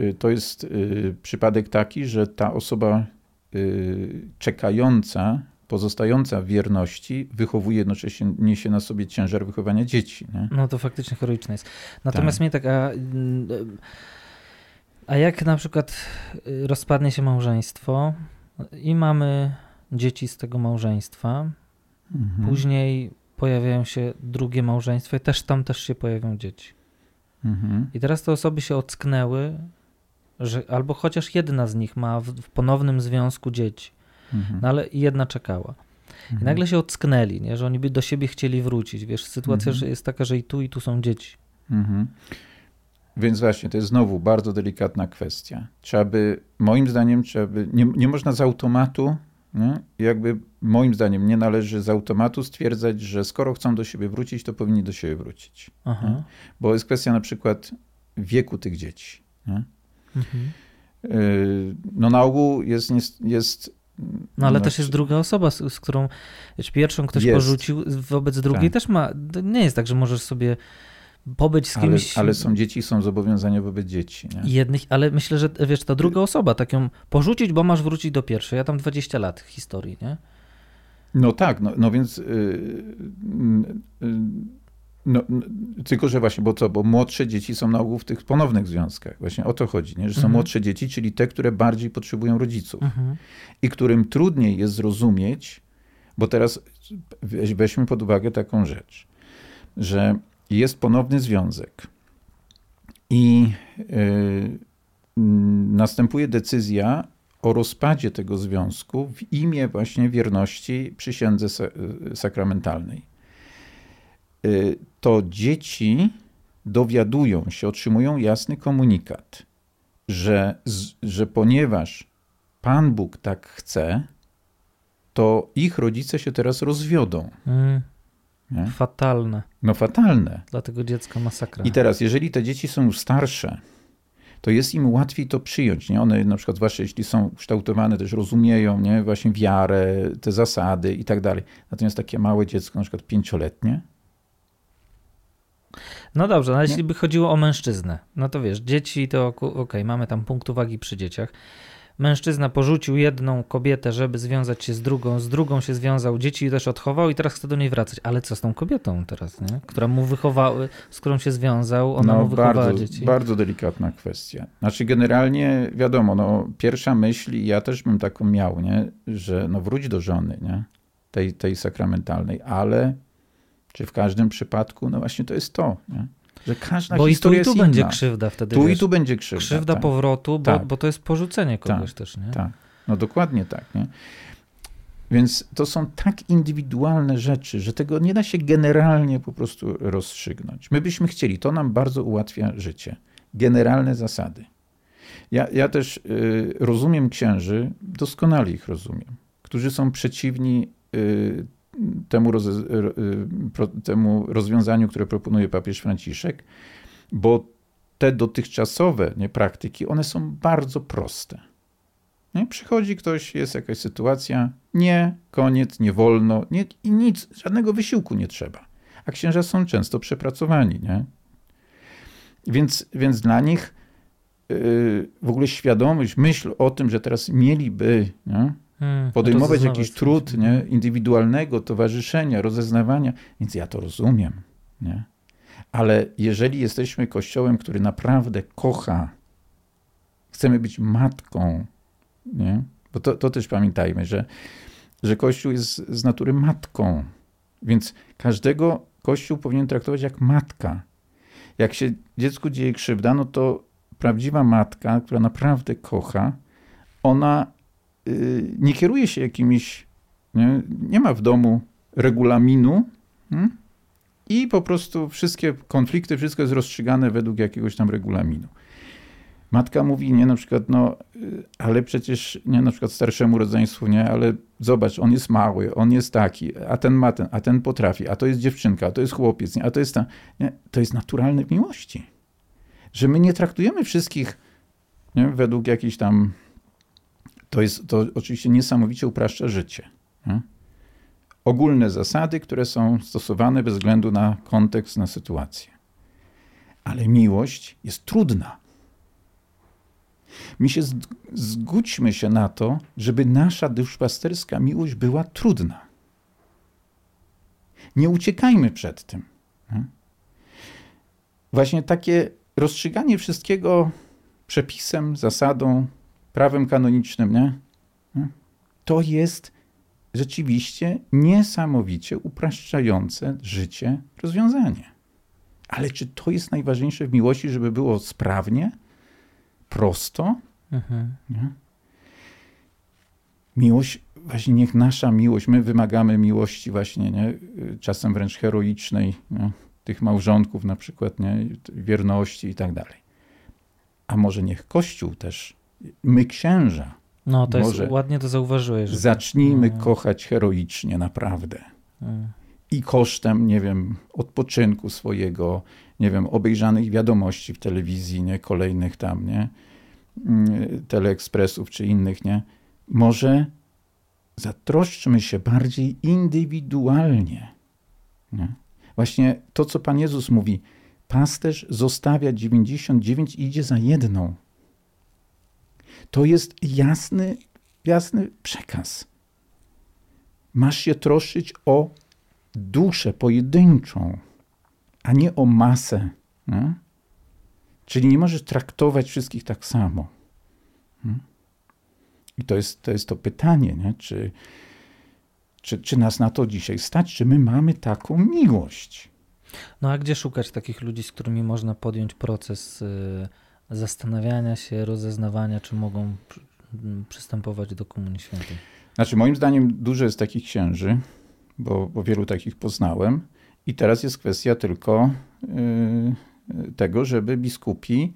y, to jest y, przypadek taki, że ta osoba y, czekająca pozostająca w wierności wychowuje jednocześnie, niesie na sobie ciężar wychowania dzieci. Nie? No to faktycznie heroiczne jest. Natomiast tak. mnie tak, a, A jak na przykład y, rozpadnie się małżeństwo i mamy dzieci z tego małżeństwa, Mhm. później pojawiają się drugie małżeństwo i też tam też się pojawią dzieci. Mhm. I teraz te osoby się ocknęły, że albo chociaż jedna z nich ma w, w ponownym związku dzieci, Mhm. no ale jedna czekała. I Mhm. nagle się ocknęli, nie? że oni by do siebie chcieli wrócić. Wiesz, sytuacja Mhm. jest taka, że i tu, i tu są dzieci. Mhm. Więc właśnie, to jest znowu bardzo delikatna kwestia. Trzeba by, moim zdaniem, trzeba by, nie, nie można z automatu, nie? jakby moim zdaniem nie należy z automatu stwierdzać, że skoro chcą do siebie wrócić, to powinni do siebie wrócić. Aha. Bo jest kwestia na przykład wieku tych dzieci. Mhm. Yy, No na ogół jest, jest, jest No ale no, też jest druga osoba, z, z którą wiesz, pierwszą ktoś Jest. porzucił, wobec drugiej Tak. też ma. Nie jest tak, że możesz sobie pobyć z ale, kimś. ale są dzieci, są zobowiązania wobec dzieci. Nie? Jednych, ale myślę, że wiesz, ta druga osoba, tak ją porzucić, bo masz wrócić do pierwszej. Ja tam 20 lat historii, nie? No tak, no, no więc. Yy, yy, no, no, tylko, że właśnie, bo co, bo młodsze dzieci są na ogół w tych ponownych związkach. Właśnie o to chodzi, nie? że są Mhm. młodsze dzieci, czyli te, które bardziej potrzebują rodziców Mhm. i którym trudniej jest zrozumieć, bo teraz weź, weźmy pod uwagę taką rzecz, że jest ponowny związek i yy, następuje decyzja o rozpadzie tego związku w imię właśnie wierności przysiędze y, sakramentalnej. Y, To dzieci dowiadują się, otrzymują jasny komunikat, że, że ponieważ Pan Bóg tak chce, to ich rodzice się teraz rozwiodą. Mm, fatalne. No fatalne. Dla tego dziecka masakra. I teraz, jeżeli te dzieci są już starsze, to jest im łatwiej to przyjąć. Nie? One na przykład, zwłaszcza jeśli są kształtowane, też rozumieją nie? właśnie wiarę, te zasady i tak dalej. Natomiast takie małe dziecko, na przykład pięcioletnie, No dobrze, no ale Nie? jeśli by chodziło o mężczyznę, no to wiesz, dzieci to okej, mamy tam punkt uwagi przy dzieciach. Mężczyzna porzucił jedną kobietę, żeby związać się z drugą, z drugą się związał, dzieci też odchował i teraz chce do niej wracać. Ale co z tą kobietą teraz, nie? Która mu wychowały, z którą się związał, ona mu wychowała No, bardzo, dzieci. bardzo delikatna kwestia. Znaczy generalnie wiadomo, no, pierwsza myśl, i ja też bym taką miał, nie? że no, wróć do żony, nie? Tej, tej sakramentalnej, ale czy w każdym przypadku, no właśnie to jest to, nie? że każda Bo i tu i tu będzie inna. krzywda wtedy. Tu wiesz, i tu będzie krzywda. krzywda tak, powrotu, bo, Tak. bo to jest porzucenie kogoś też, nie? tak. No dokładnie tak. Nie? Więc to są tak indywidualne rzeczy, że tego nie da się generalnie po prostu rozstrzygnąć. My byśmy chcieli, to nam bardzo ułatwia życie. Generalne zasady. Ja, ja też y, rozumiem księży, doskonale ich rozumiem, którzy są przeciwni y, temu, y, temu rozwiązaniu, które proponuje papież Franciszek, bo te dotychczasowe nie, praktyki, one są bardzo proste. Nie? Przychodzi ktoś, jest jakaś sytuacja, nie, koniec, nie wolno, nie, i nic, żadnego wysiłku nie trzeba. A księża są często przepracowani, nie? Więc, więc dla nich yy, w ogóle świadomość, myśl o tym, że teraz mieliby nie, Hmm, podejmować rozeznawać jakiś trud nie, indywidualnego towarzyszenia, rozeznawania, więc ja to rozumiem. Nie? Ale jeżeli jesteśmy kościołem, który naprawdę kocha, chcemy być matką, nie? bo to, to też pamiętajmy, że, że Kościół jest z natury matką, więc każdego Kościół powinien traktować jak matka. Jak się dziecku dzieje krzywda, no to prawdziwa matka, która naprawdę kocha, ona nie kieruje się jakimiś, nie, nie ma w domu regulaminu hmm? i po prostu wszystkie konflikty, wszystko jest rozstrzygane według jakiegoś tam regulaminu. Matka mówi, nie, na przykład, no, y, ale przecież, nie, na przykład starszemu rodzeństwu, nie, ale zobacz, on jest mały, on jest taki, a ten ma ten, a ten potrafi, a to jest dziewczynka, a to jest chłopiec, nie, a to jest ta, nie, to jest naturalne w miłości. Że my nie traktujemy wszystkich nie, według jakichś tam to jest, to oczywiście niesamowicie upraszcza życie. Nie? Ogólne zasady, które są stosowane bez względu na kontekst, na sytuację. Ale miłość jest trudna. Mi się zg- zgódźmy się na to, żeby nasza duszpasterska miłość była trudna. Nie uciekajmy przed tym. Nie? Właśnie takie rozstrzyganie wszystkiego przepisem, zasadą, prawem kanonicznym, nie? To jest rzeczywiście niesamowicie upraszczające życie rozwiązanie. Ale czy to jest najważniejsze w miłości, żeby było sprawnie, prosto? Mhm. Nie? Miłość, właśnie niech nasza miłość, my wymagamy miłości właśnie, nie? czasem wręcz heroicznej, nie? tych małżonków na przykład, nie? wierności i tak dalej. A może niech Kościół też, my księża, no to może jest, ładnie to zauważyłeś. Że... Zacznijmy no. kochać heroicznie, naprawdę. Hmm. I kosztem, nie wiem, odpoczynku swojego, nie wiem, obejrzanych wiadomości w telewizji, nie, kolejnych tam, nie, mm, teleekspresów czy innych, nie, może zatroszczmy się bardziej indywidualnie. Nie? Właśnie to, co Pan Jezus mówi, pasterz zostawia 99 i idzie za jedną. To jest jasny, jasny przekaz. Masz się troszczyć o duszę pojedynczą, a nie o masę. Nie? Czyli nie możesz traktować wszystkich tak samo. I to jest to, jest to pytanie, nie? Czy, czy, czy nas na to dzisiaj stać? Czy my mamy taką miłość? No a gdzie szukać takich ludzi, z którymi można podjąć proces y, zastanawiania się, rozeznawania, czy mogą przystępować do Komunii Świętej? Znaczy, moim zdaniem dużo jest takich księży, bo, bo wielu takich poznałem. I teraz jest kwestia tylko yy, tego, żeby biskupi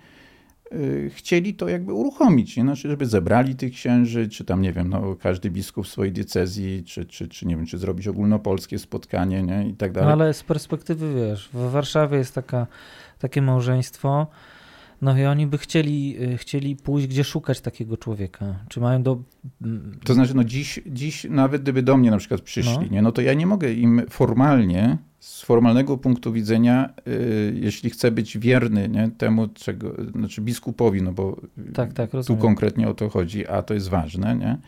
yy, chcieli to jakby uruchomić, nie? Znaczy, żeby zebrali tych księży, czy tam, nie wiem, no, każdy biskup w swojej diecezji, czy, czy, czy nie wiem, czy zrobić ogólnopolskie spotkanie, nie? I tak dalej. No, ale z perspektywy, wiesz, w Warszawie jest taka, takie małżeństwo, no i oni by chcieli, y, chcieli pójść, gdzie szukać takiego człowieka. Czy mają do. To znaczy, no dziś, dziś nawet gdyby do mnie na przykład przyszli, no. Nie, no to ja nie mogę im formalnie, z formalnego punktu widzenia, y, jeśli chcę być wierny nie, temu, czego, znaczy biskupowi, no bo tak, tak, tu konkretnie o to chodzi, a to jest ważne, nie?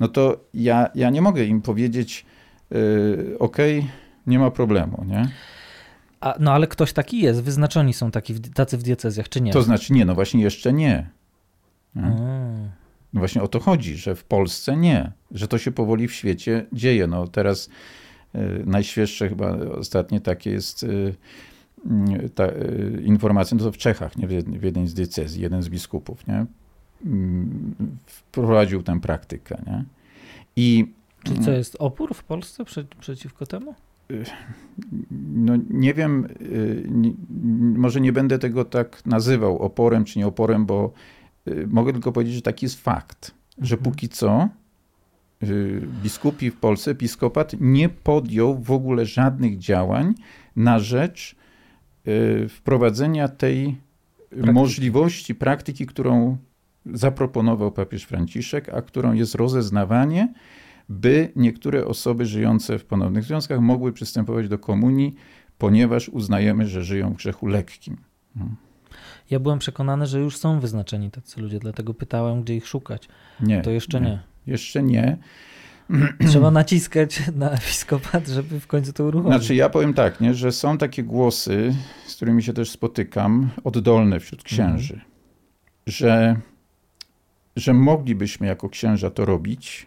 no to ja, ja nie mogę im powiedzieć, y, ok, nie ma problemu, nie? A, no ale ktoś taki jest, wyznaczoni są taki, tacy w diecezjach, czy nie? To znaczy nie, no właśnie jeszcze nie. No właśnie o to chodzi, że w Polsce nie, że to się powoli w świecie dzieje. No teraz y, najświeższe chyba ostatnie takie jest y, ta y, informacja, no to w Czechach, nie, w, w jednej z diecezji, jeden z biskupów, nie, wprowadził tę praktykę, nie. I, Czy co jest opór w Polsce prze, przeciwko temu? No nie wiem, y, może nie będę tego tak nazywał oporem czy nie oporem, bo y, mogę tylko powiedzieć, że taki jest fakt, że mhm. póki co y, biskupi w Polsce, episkopat nie podjął w ogóle żadnych działań na rzecz wprowadzenia tej praktyki. możliwości, praktyki, którą zaproponował papież Franciszek, a którą jest rozeznawanie by niektóre osoby żyjące w ponownych związkach mogły przystępować do komunii, ponieważ uznajemy, że żyją w grzechu lekkim. No. Ja byłem przekonany, że już są wyznaczeni tacy ludzie, dlatego pytałem, gdzie ich szukać. Nie. To jeszcze nie. nie. Jeszcze nie. Trzeba naciskać na episkopat, żeby w końcu to uruchomić. Znaczy ja powiem tak, nie, że są takie głosy, z którymi się też spotykam, oddolne wśród księży, mhm. że, że moglibyśmy jako księża to robić,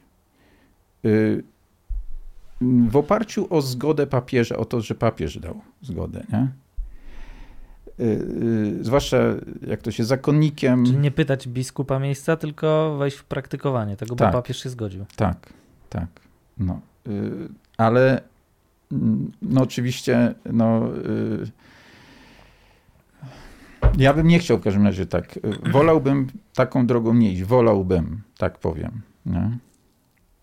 w oparciu o zgodę papieża, o to, że papież dał zgodę, nie? Y, y, zwłaszcza jak to się zakonnikiem. Czyli nie pytać biskupa miejsca, tylko wejść w praktykowanie tego, tak, bo papież się zgodził. Tak, tak. No. Ale mm, no oczywiście, no. Ja bym nie chciał w każdym razie tak. Wolałbym taką drogą nie iść. Wolałbym, tak powiem. Nie?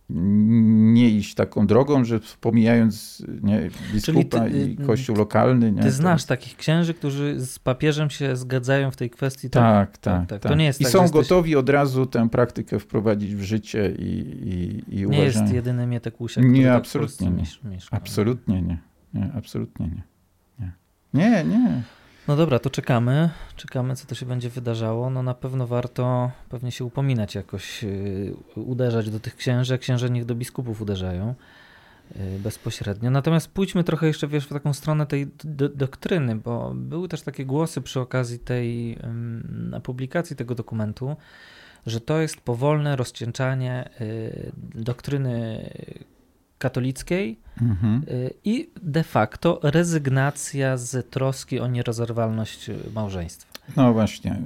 Nie iść taką drogą, że pomijając nie, biskupa ty, i kościół lokalny. Nie, ty znasz to... takich księży, którzy z papieżem się zgadzają w tej kwestii. Tak, tak. tak, tak. To tak. nie jest I tak, są gotowi jesteś... od razu tę praktykę wprowadzić w życie i, i, i Nie jest jedyny Mietek Łusiak, Nie, tak absolutnie nie. Mieszka. Absolutnie nie. nie. Absolutnie nie. Nie, nie. nie. No dobra, to czekamy. Czekamy, co to się będzie wydarzało. No na pewno warto pewnie się upominać jakoś, yy, uderzać do tych księży. Księże niech do biskupów uderzają. y, bezpośrednio. Natomiast pójdźmy trochę jeszcze wiesz, w taką stronę tej do, doktryny, bo były też takie głosy przy okazji tej publikacji tego dokumentu, że to jest powolne rozcieńczanie y, doktryny katolickiej mhm. Y, i de facto rezygnacja z troski o nierozerwalność małżeństwa. No właśnie. Y,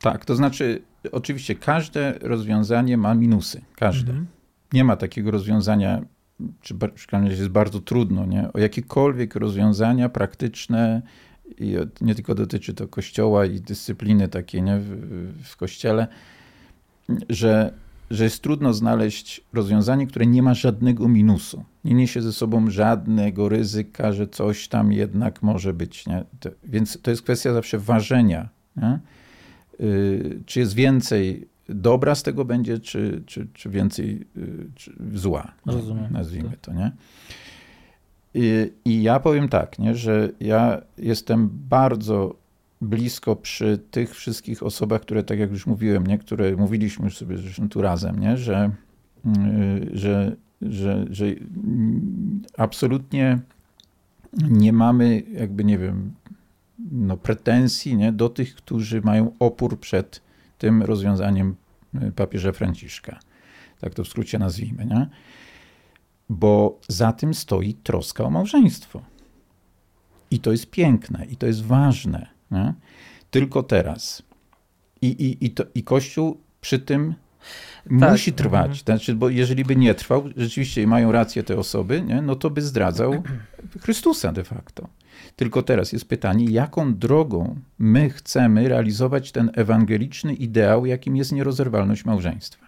tak, to znaczy, oczywiście każde rozwiązanie ma minusy. Każde. Mhm. Nie ma takiego rozwiązania, czy przynajmniej jest bardzo trudno, nie? O jakiekolwiek rozwiązania praktyczne, i nie tylko dotyczy to kościoła i dyscypliny takiej nie? W, w kościele, że że jest trudno znaleźć rozwiązanie, które nie ma żadnego minusu. Nie niesie ze sobą żadnego ryzyka, że coś tam jednak może być. Nie? Więc to jest kwestia zawsze ważenia. Yy, czy jest więcej dobra z tego będzie, czy, czy, czy więcej yy, czy zła. Rozumiem. Nazwijmy to. Nie? I, I, ja powiem tak, nie, że ja jestem bardzo blisko przy tych wszystkich osobach, które, tak jak już mówiłem, nie, które mówiliśmy już sobie zresztą tu razem, nie, że, y, że, że, że absolutnie nie mamy, jakby nie wiem, no, pretensji nie, do tych, którzy mają opór przed tym rozwiązaniem y, papieża Franciszka. Tak to w skrócie nazwijmy. Nie? Bo za tym stoi troska o małżeństwo. I to jest piękne, i to jest ważne. Nie? Tylko teraz. I, i, i, to, I Kościół przy tym tak. musi trwać. Mhm. Znaczy, bo jeżeli by nie trwał, rzeczywiście mają rację te osoby, nie? no to by zdradzał Chrystusa de facto. Tylko teraz jest pytanie, jaką drogą my chcemy realizować ten ewangeliczny ideał, jakim jest nierozerwalność małżeństwa.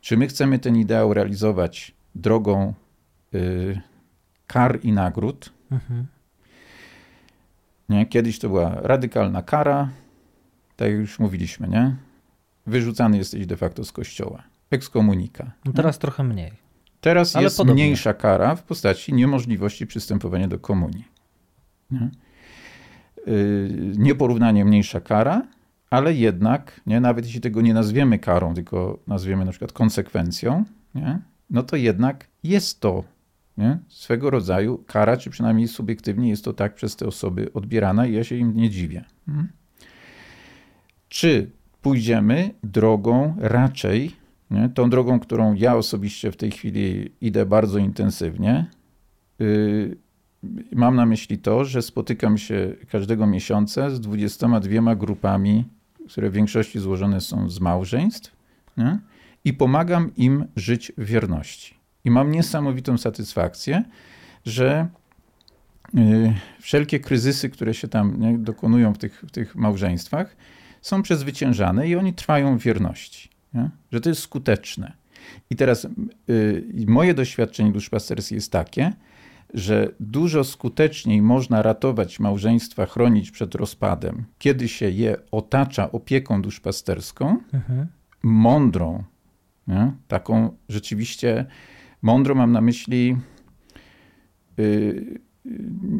Czy my chcemy ten ideał realizować drogą y, kar i nagród, mhm. Nie? Kiedyś to była radykalna kara, tak jak już mówiliśmy, nie? Wyrzucany jesteś de facto z kościoła. Ekskomunika. No teraz trochę mniej. Teraz Ale jest podobnie. mniejsza kara w postaci niemożliwości przystępowania do komunii. Nie? Yy, nieporównanie mniejsza kara, ale jednak, nie, nawet jeśli tego nie nazwiemy karą, tylko nazwiemy na przykład konsekwencją, nie, no to jednak jest to nie? swego rodzaju kara, czy przynajmniej subiektywnie jest to tak przez te osoby odbierana i ja się im nie dziwię. Hmm? Czy pójdziemy drogą raczej, nie? tą drogą, którą ja osobiście w tej chwili idę bardzo intensywnie, yy, mam na myśli to, że spotykam się każdego miesiąca z 22 grupami, które w większości złożone są z małżeństw nie? i pomagam im żyć w wierności. I mam niesamowitą satysfakcję, że y, wszelkie kryzysy, które się tam nie, dokonują w tych, w tych małżeństwach, są przezwyciężane i oni trwają w wierności. Nie? Że to jest skuteczne. I teraz y, moje doświadczenie duszpasterskiej jest takie, że dużo skuteczniej można ratować małżeństwa, chronić przed rozpadem, kiedy się je otacza opieką duszpasterską, mhm. mądrą, nie? taką rzeczywiście Mądro mam na myśli y,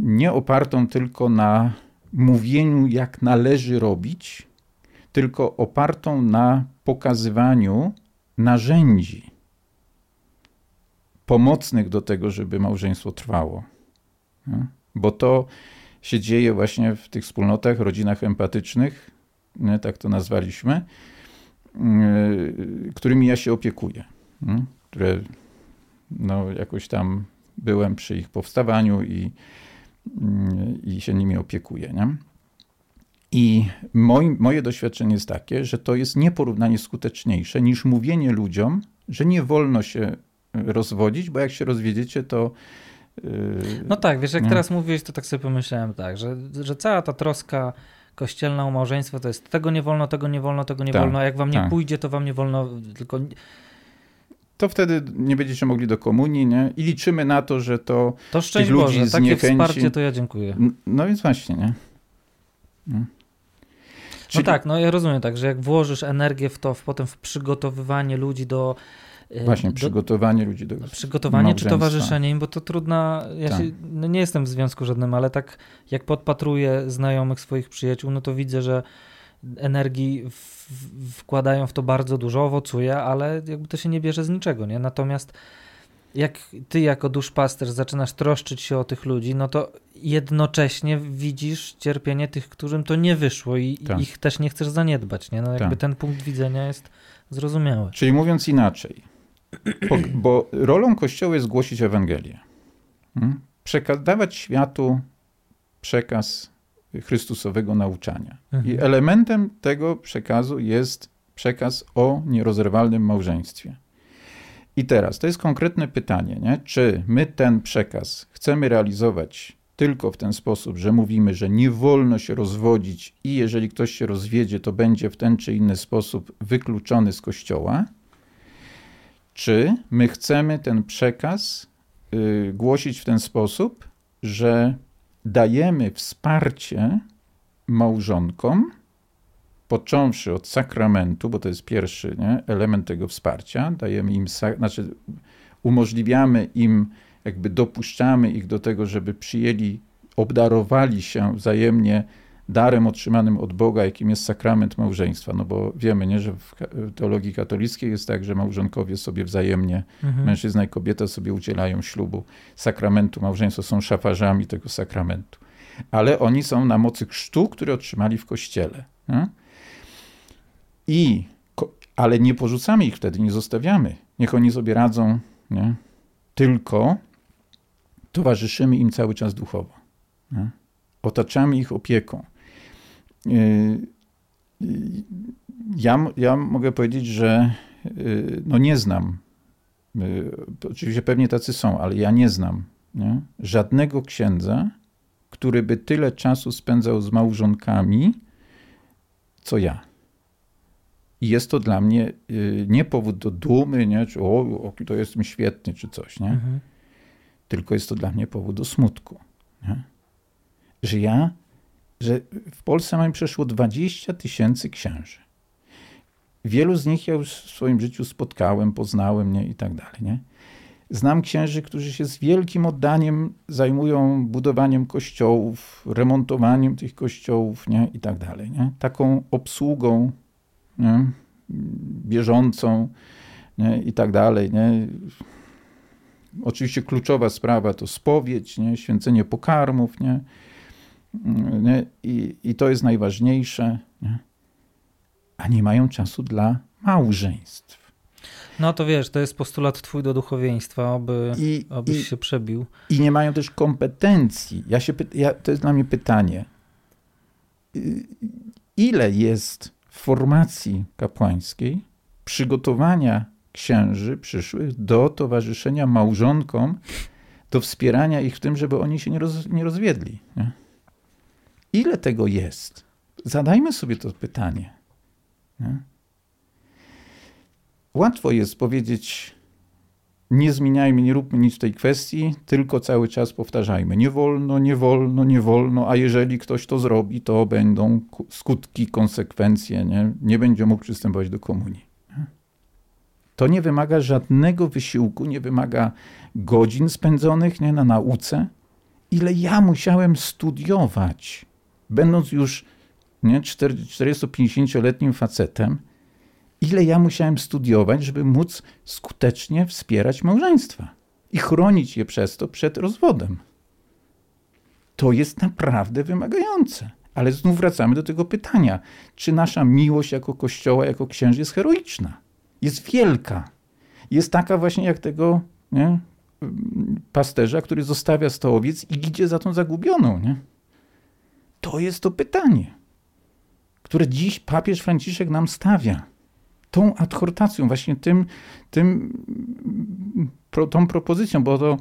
nie opartą tylko na mówieniu, jak należy robić, tylko opartą na pokazywaniu narzędzi pomocnych do tego, żeby małżeństwo trwało. Bo to się dzieje właśnie w tych wspólnotach, rodzinach empatycznych, tak to nazwaliśmy, y, którymi ja się opiekuję, które no, jakoś tam byłem przy ich powstawaniu i, mm, i się nimi opiekuję. Nie? I moi, moje doświadczenie jest takie, że to jest nieporównanie skuteczniejsze niż mówienie ludziom, że nie wolno się rozwodzić, bo jak się rozwiedziecie, to. Yy, no tak, wiesz, jak nie? teraz mówiłeś, to tak sobie pomyślałem tak, że, że cała ta troska kościelna o małżeństwo to jest tego nie wolno, tego nie wolno, tego nie tak, wolno, a jak wam nie tak. pójdzie, to wam nie wolno, tylko to wtedy nie będziecie mogli do komunii, nie? I liczymy na to, że to To szczęść tych ludzi Boże, takie wsparcie to ja dziękuję. No więc właśnie, nie? No. no. Czyli... No tak, no ja rozumiem tak, że jak włożysz energię w to, w potem w przygotowywanie ludzi do y, Właśnie, do, przygotowanie ludzi do Przygotowanie czy towarzyszenie im, bo to trudna, ja tak. się, no nie jestem w związku żadnym, ale tak jak podpatruję znajomych swoich przyjaciół, no to widzę, że energii w, wkładają w to bardzo dużo, owocuje, ale jakby to się nie bierze z niczego, nie? Natomiast jak ty jako duszpasterz zaczynasz troszczyć się o tych ludzi, no to jednocześnie widzisz cierpienie tych, którym to nie wyszło i tak. ich też nie chcesz zaniedbać, nie? No jakby tak. ten punkt widzenia jest zrozumiały. Czyli mówiąc inaczej, bo, bo rolą Kościoła jest głosić Ewangelię. Hmm? Przekazywać światu przekaz Chrystusowego nauczania. Mhm. I elementem tego przekazu jest przekaz o nierozerwalnym małżeństwie. I teraz to jest konkretne pytanie, nie? czy my ten przekaz chcemy realizować tylko w ten sposób, że mówimy, że nie wolno się rozwodzić i jeżeli ktoś się rozwiedzie, to będzie w ten czy inny sposób wykluczony z kościoła, czy my chcemy ten przekaz y, głosić w ten sposób, że dajemy wsparcie małżonkom, począwszy od sakramentu, bo to jest pierwszy nie, element tego wsparcia, dajemy im, znaczy umożliwiamy im, jakby dopuszczamy ich do tego, żeby przyjęli, obdarowali się wzajemnie darem otrzymanym od Boga, jakim jest sakrament małżeństwa. No bo wiemy, nie, że w teologii katolickiej jest tak, że małżonkowie sobie wzajemnie, mhm. mężczyzna i kobieta sobie udzielają ślubu, sakramentu małżeństwa, są szafarzami tego sakramentu. Ale oni są na mocy chrztu, który otrzymali w kościele. Nie? I, ale nie porzucamy ich wtedy, nie zostawiamy. Niech oni sobie radzą, nie? tylko towarzyszymy im cały czas duchowo. Nie? Otaczamy ich opieką. Y, ja, ja mogę powiedzieć, że y, no nie znam, y, oczywiście pewnie tacy są, ale ja nie znam nie? żadnego księdza, który by tyle czasu spędzał z małżonkami, co ja. I jest to dla mnie nie powód do dumy, nie? czy o, to jestem świetny, czy coś, nie? Mhm. Tylko jest to dla mnie powód do smutku. Nie? Że ja że w Polsce mamy przeszło 20 tysięcy księży. Wielu z nich ja już w swoim życiu spotkałem, poznałem nie, i tak dalej. Nie? Znam księży, którzy się z wielkim oddaniem zajmują budowaniem kościołów, remontowaniem tych kościołów nie, i tak dalej. Nie? Taką obsługą nie, bieżącą nie, i tak dalej. Nie? Oczywiście kluczowa sprawa to spowiedź, nie? święcenie pokarmów, nie? Nie? I, I to jest najważniejsze. Nie? A nie mają czasu dla małżeństw. No to wiesz, to jest postulat twój do duchowieństwa, aby, I, abyś i, się przebił. I nie mają też kompetencji. Ja się, ja, to jest dla mnie pytanie. Ile jest w formacji kapłańskiej przygotowania księży przyszłych do towarzyszenia małżonkom, do wspierania ich w tym, żeby oni się nie, roz, nie rozwiedli? Nie? Ile tego jest? Zadajmy sobie to pytanie. Nie? Łatwo jest powiedzieć, nie zmieniajmy, nie róbmy nic w tej kwestii, tylko cały czas powtarzajmy. Nie wolno, nie wolno, nie wolno, a jeżeli ktoś to zrobi, to będą skutki, konsekwencje, nie, nie będzie mógł przystępować do komunii. To nie wymaga żadnego wysiłku, nie wymaga godzin spędzonych nie, na nauce. Ile ja musiałem studiować będąc już 40-50-letnim facetem, ile ja musiałem studiować, żeby móc skutecznie wspierać małżeństwa i chronić je przez to przed rozwodem. To jest naprawdę wymagające. Ale znów wracamy do tego pytania, czy nasza miłość jako kościoła, jako księży jest heroiczna? Jest wielka. Jest taka właśnie jak tego nie, pasterza, który zostawia sto owiec i idzie za tą zagubioną. Nie? To jest to pytanie, które dziś papież Franciszek nam stawia. Tą adhortacją, właśnie tym, tym pro, tą propozycją, bo to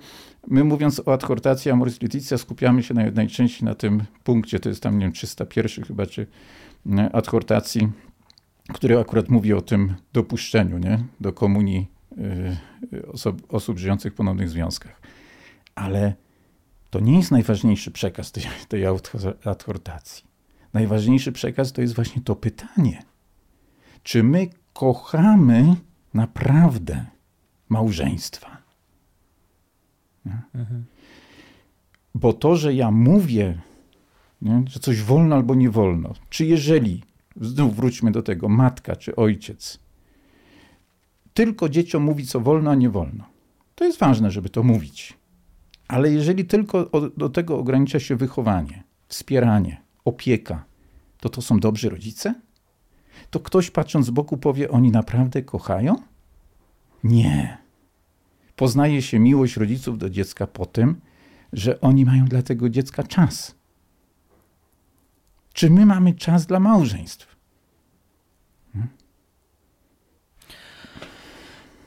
my mówiąc o adhortacji Amoris Laetitia skupiamy się najczęściej na tym punkcie, to jest tam, nie wiem, 301 chyba, czy adhortacji, który akurat mówi o tym dopuszczeniu nie, do komunii y, osób, osób żyjących w ponownych związkach. Ale to nie jest najważniejszy przekaz tej, tej adhortacji. Najważniejszy przekaz to jest właśnie to pytanie. Czy my kochamy naprawdę małżeństwa? Mhm. Bo to, że ja mówię, nie, że coś wolno albo nie wolno, czy jeżeli, znów wróćmy do tego, matka czy ojciec, tylko dzieciom mówi, co wolno, a nie wolno, To jest ważne, żeby to mówić. Ale jeżeli tylko do tego ogranicza się wychowanie, wspieranie, opieka, to to są dobrzy rodzice? To ktoś patrząc z boku powie, oni naprawdę kochają? Nie. Poznaje się miłość rodziców do dziecka po tym, że oni mają dla tego dziecka czas. Czy my mamy czas dla małżeństw?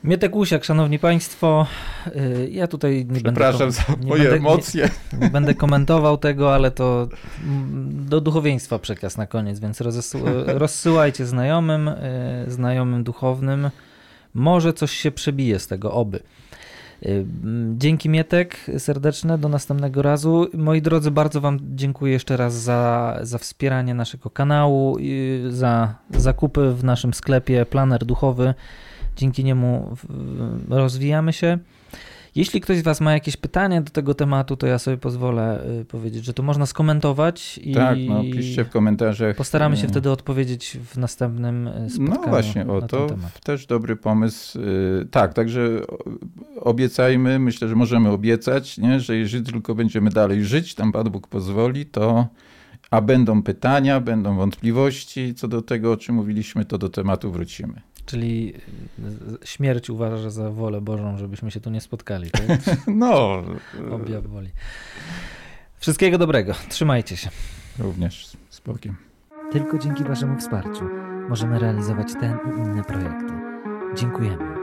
Mietek Usiak, szanowni państwo, y, ja tutaj nie Przepraszam będę... za moje będę, emocje. Nie, nie, będę komentował tego, ale to mm, do duchowieństwa przekaz na koniec, więc rozsyłajcie znajomym, y, znajomym duchownym. Może coś się przebije z tego, oby. Y, dzięki Mietek serdeczne, do następnego razu. Moi drodzy, bardzo Wam dziękuję jeszcze raz za, za wspieranie naszego kanału, za zakupy w naszym sklepie Planer Duchowy. Dzięki niemu rozwijamy się. Jeśli ktoś z Was ma jakieś pytania do tego tematu, to ja sobie pozwolę y, powiedzieć, że to można skomentować i tak, no, piszcie w komentarzach. Postaramy się wtedy odpowiedzieć w następnym y, spotkaniu. No właśnie, o to też dobry pomysł. Y, tak, także obiecajmy, myślę, że możemy obiecać, nie, że jeżeli tylko będziemy dalej żyć, tam Pan Bóg pozwoli, to a będą pytania, będą wątpliwości co do tego, o czym mówiliśmy, to do tematu wrócimy. Czyli śmierć uważa za wolę Bożą, żebyśmy się tu nie spotkali. Tak? no. Objaw woli. Wszystkiego dobrego. Trzymajcie się. Również z Bogiem. Tylko dzięki Waszemu wsparciu możemy realizować ten i inne projekty. Dziękujemy.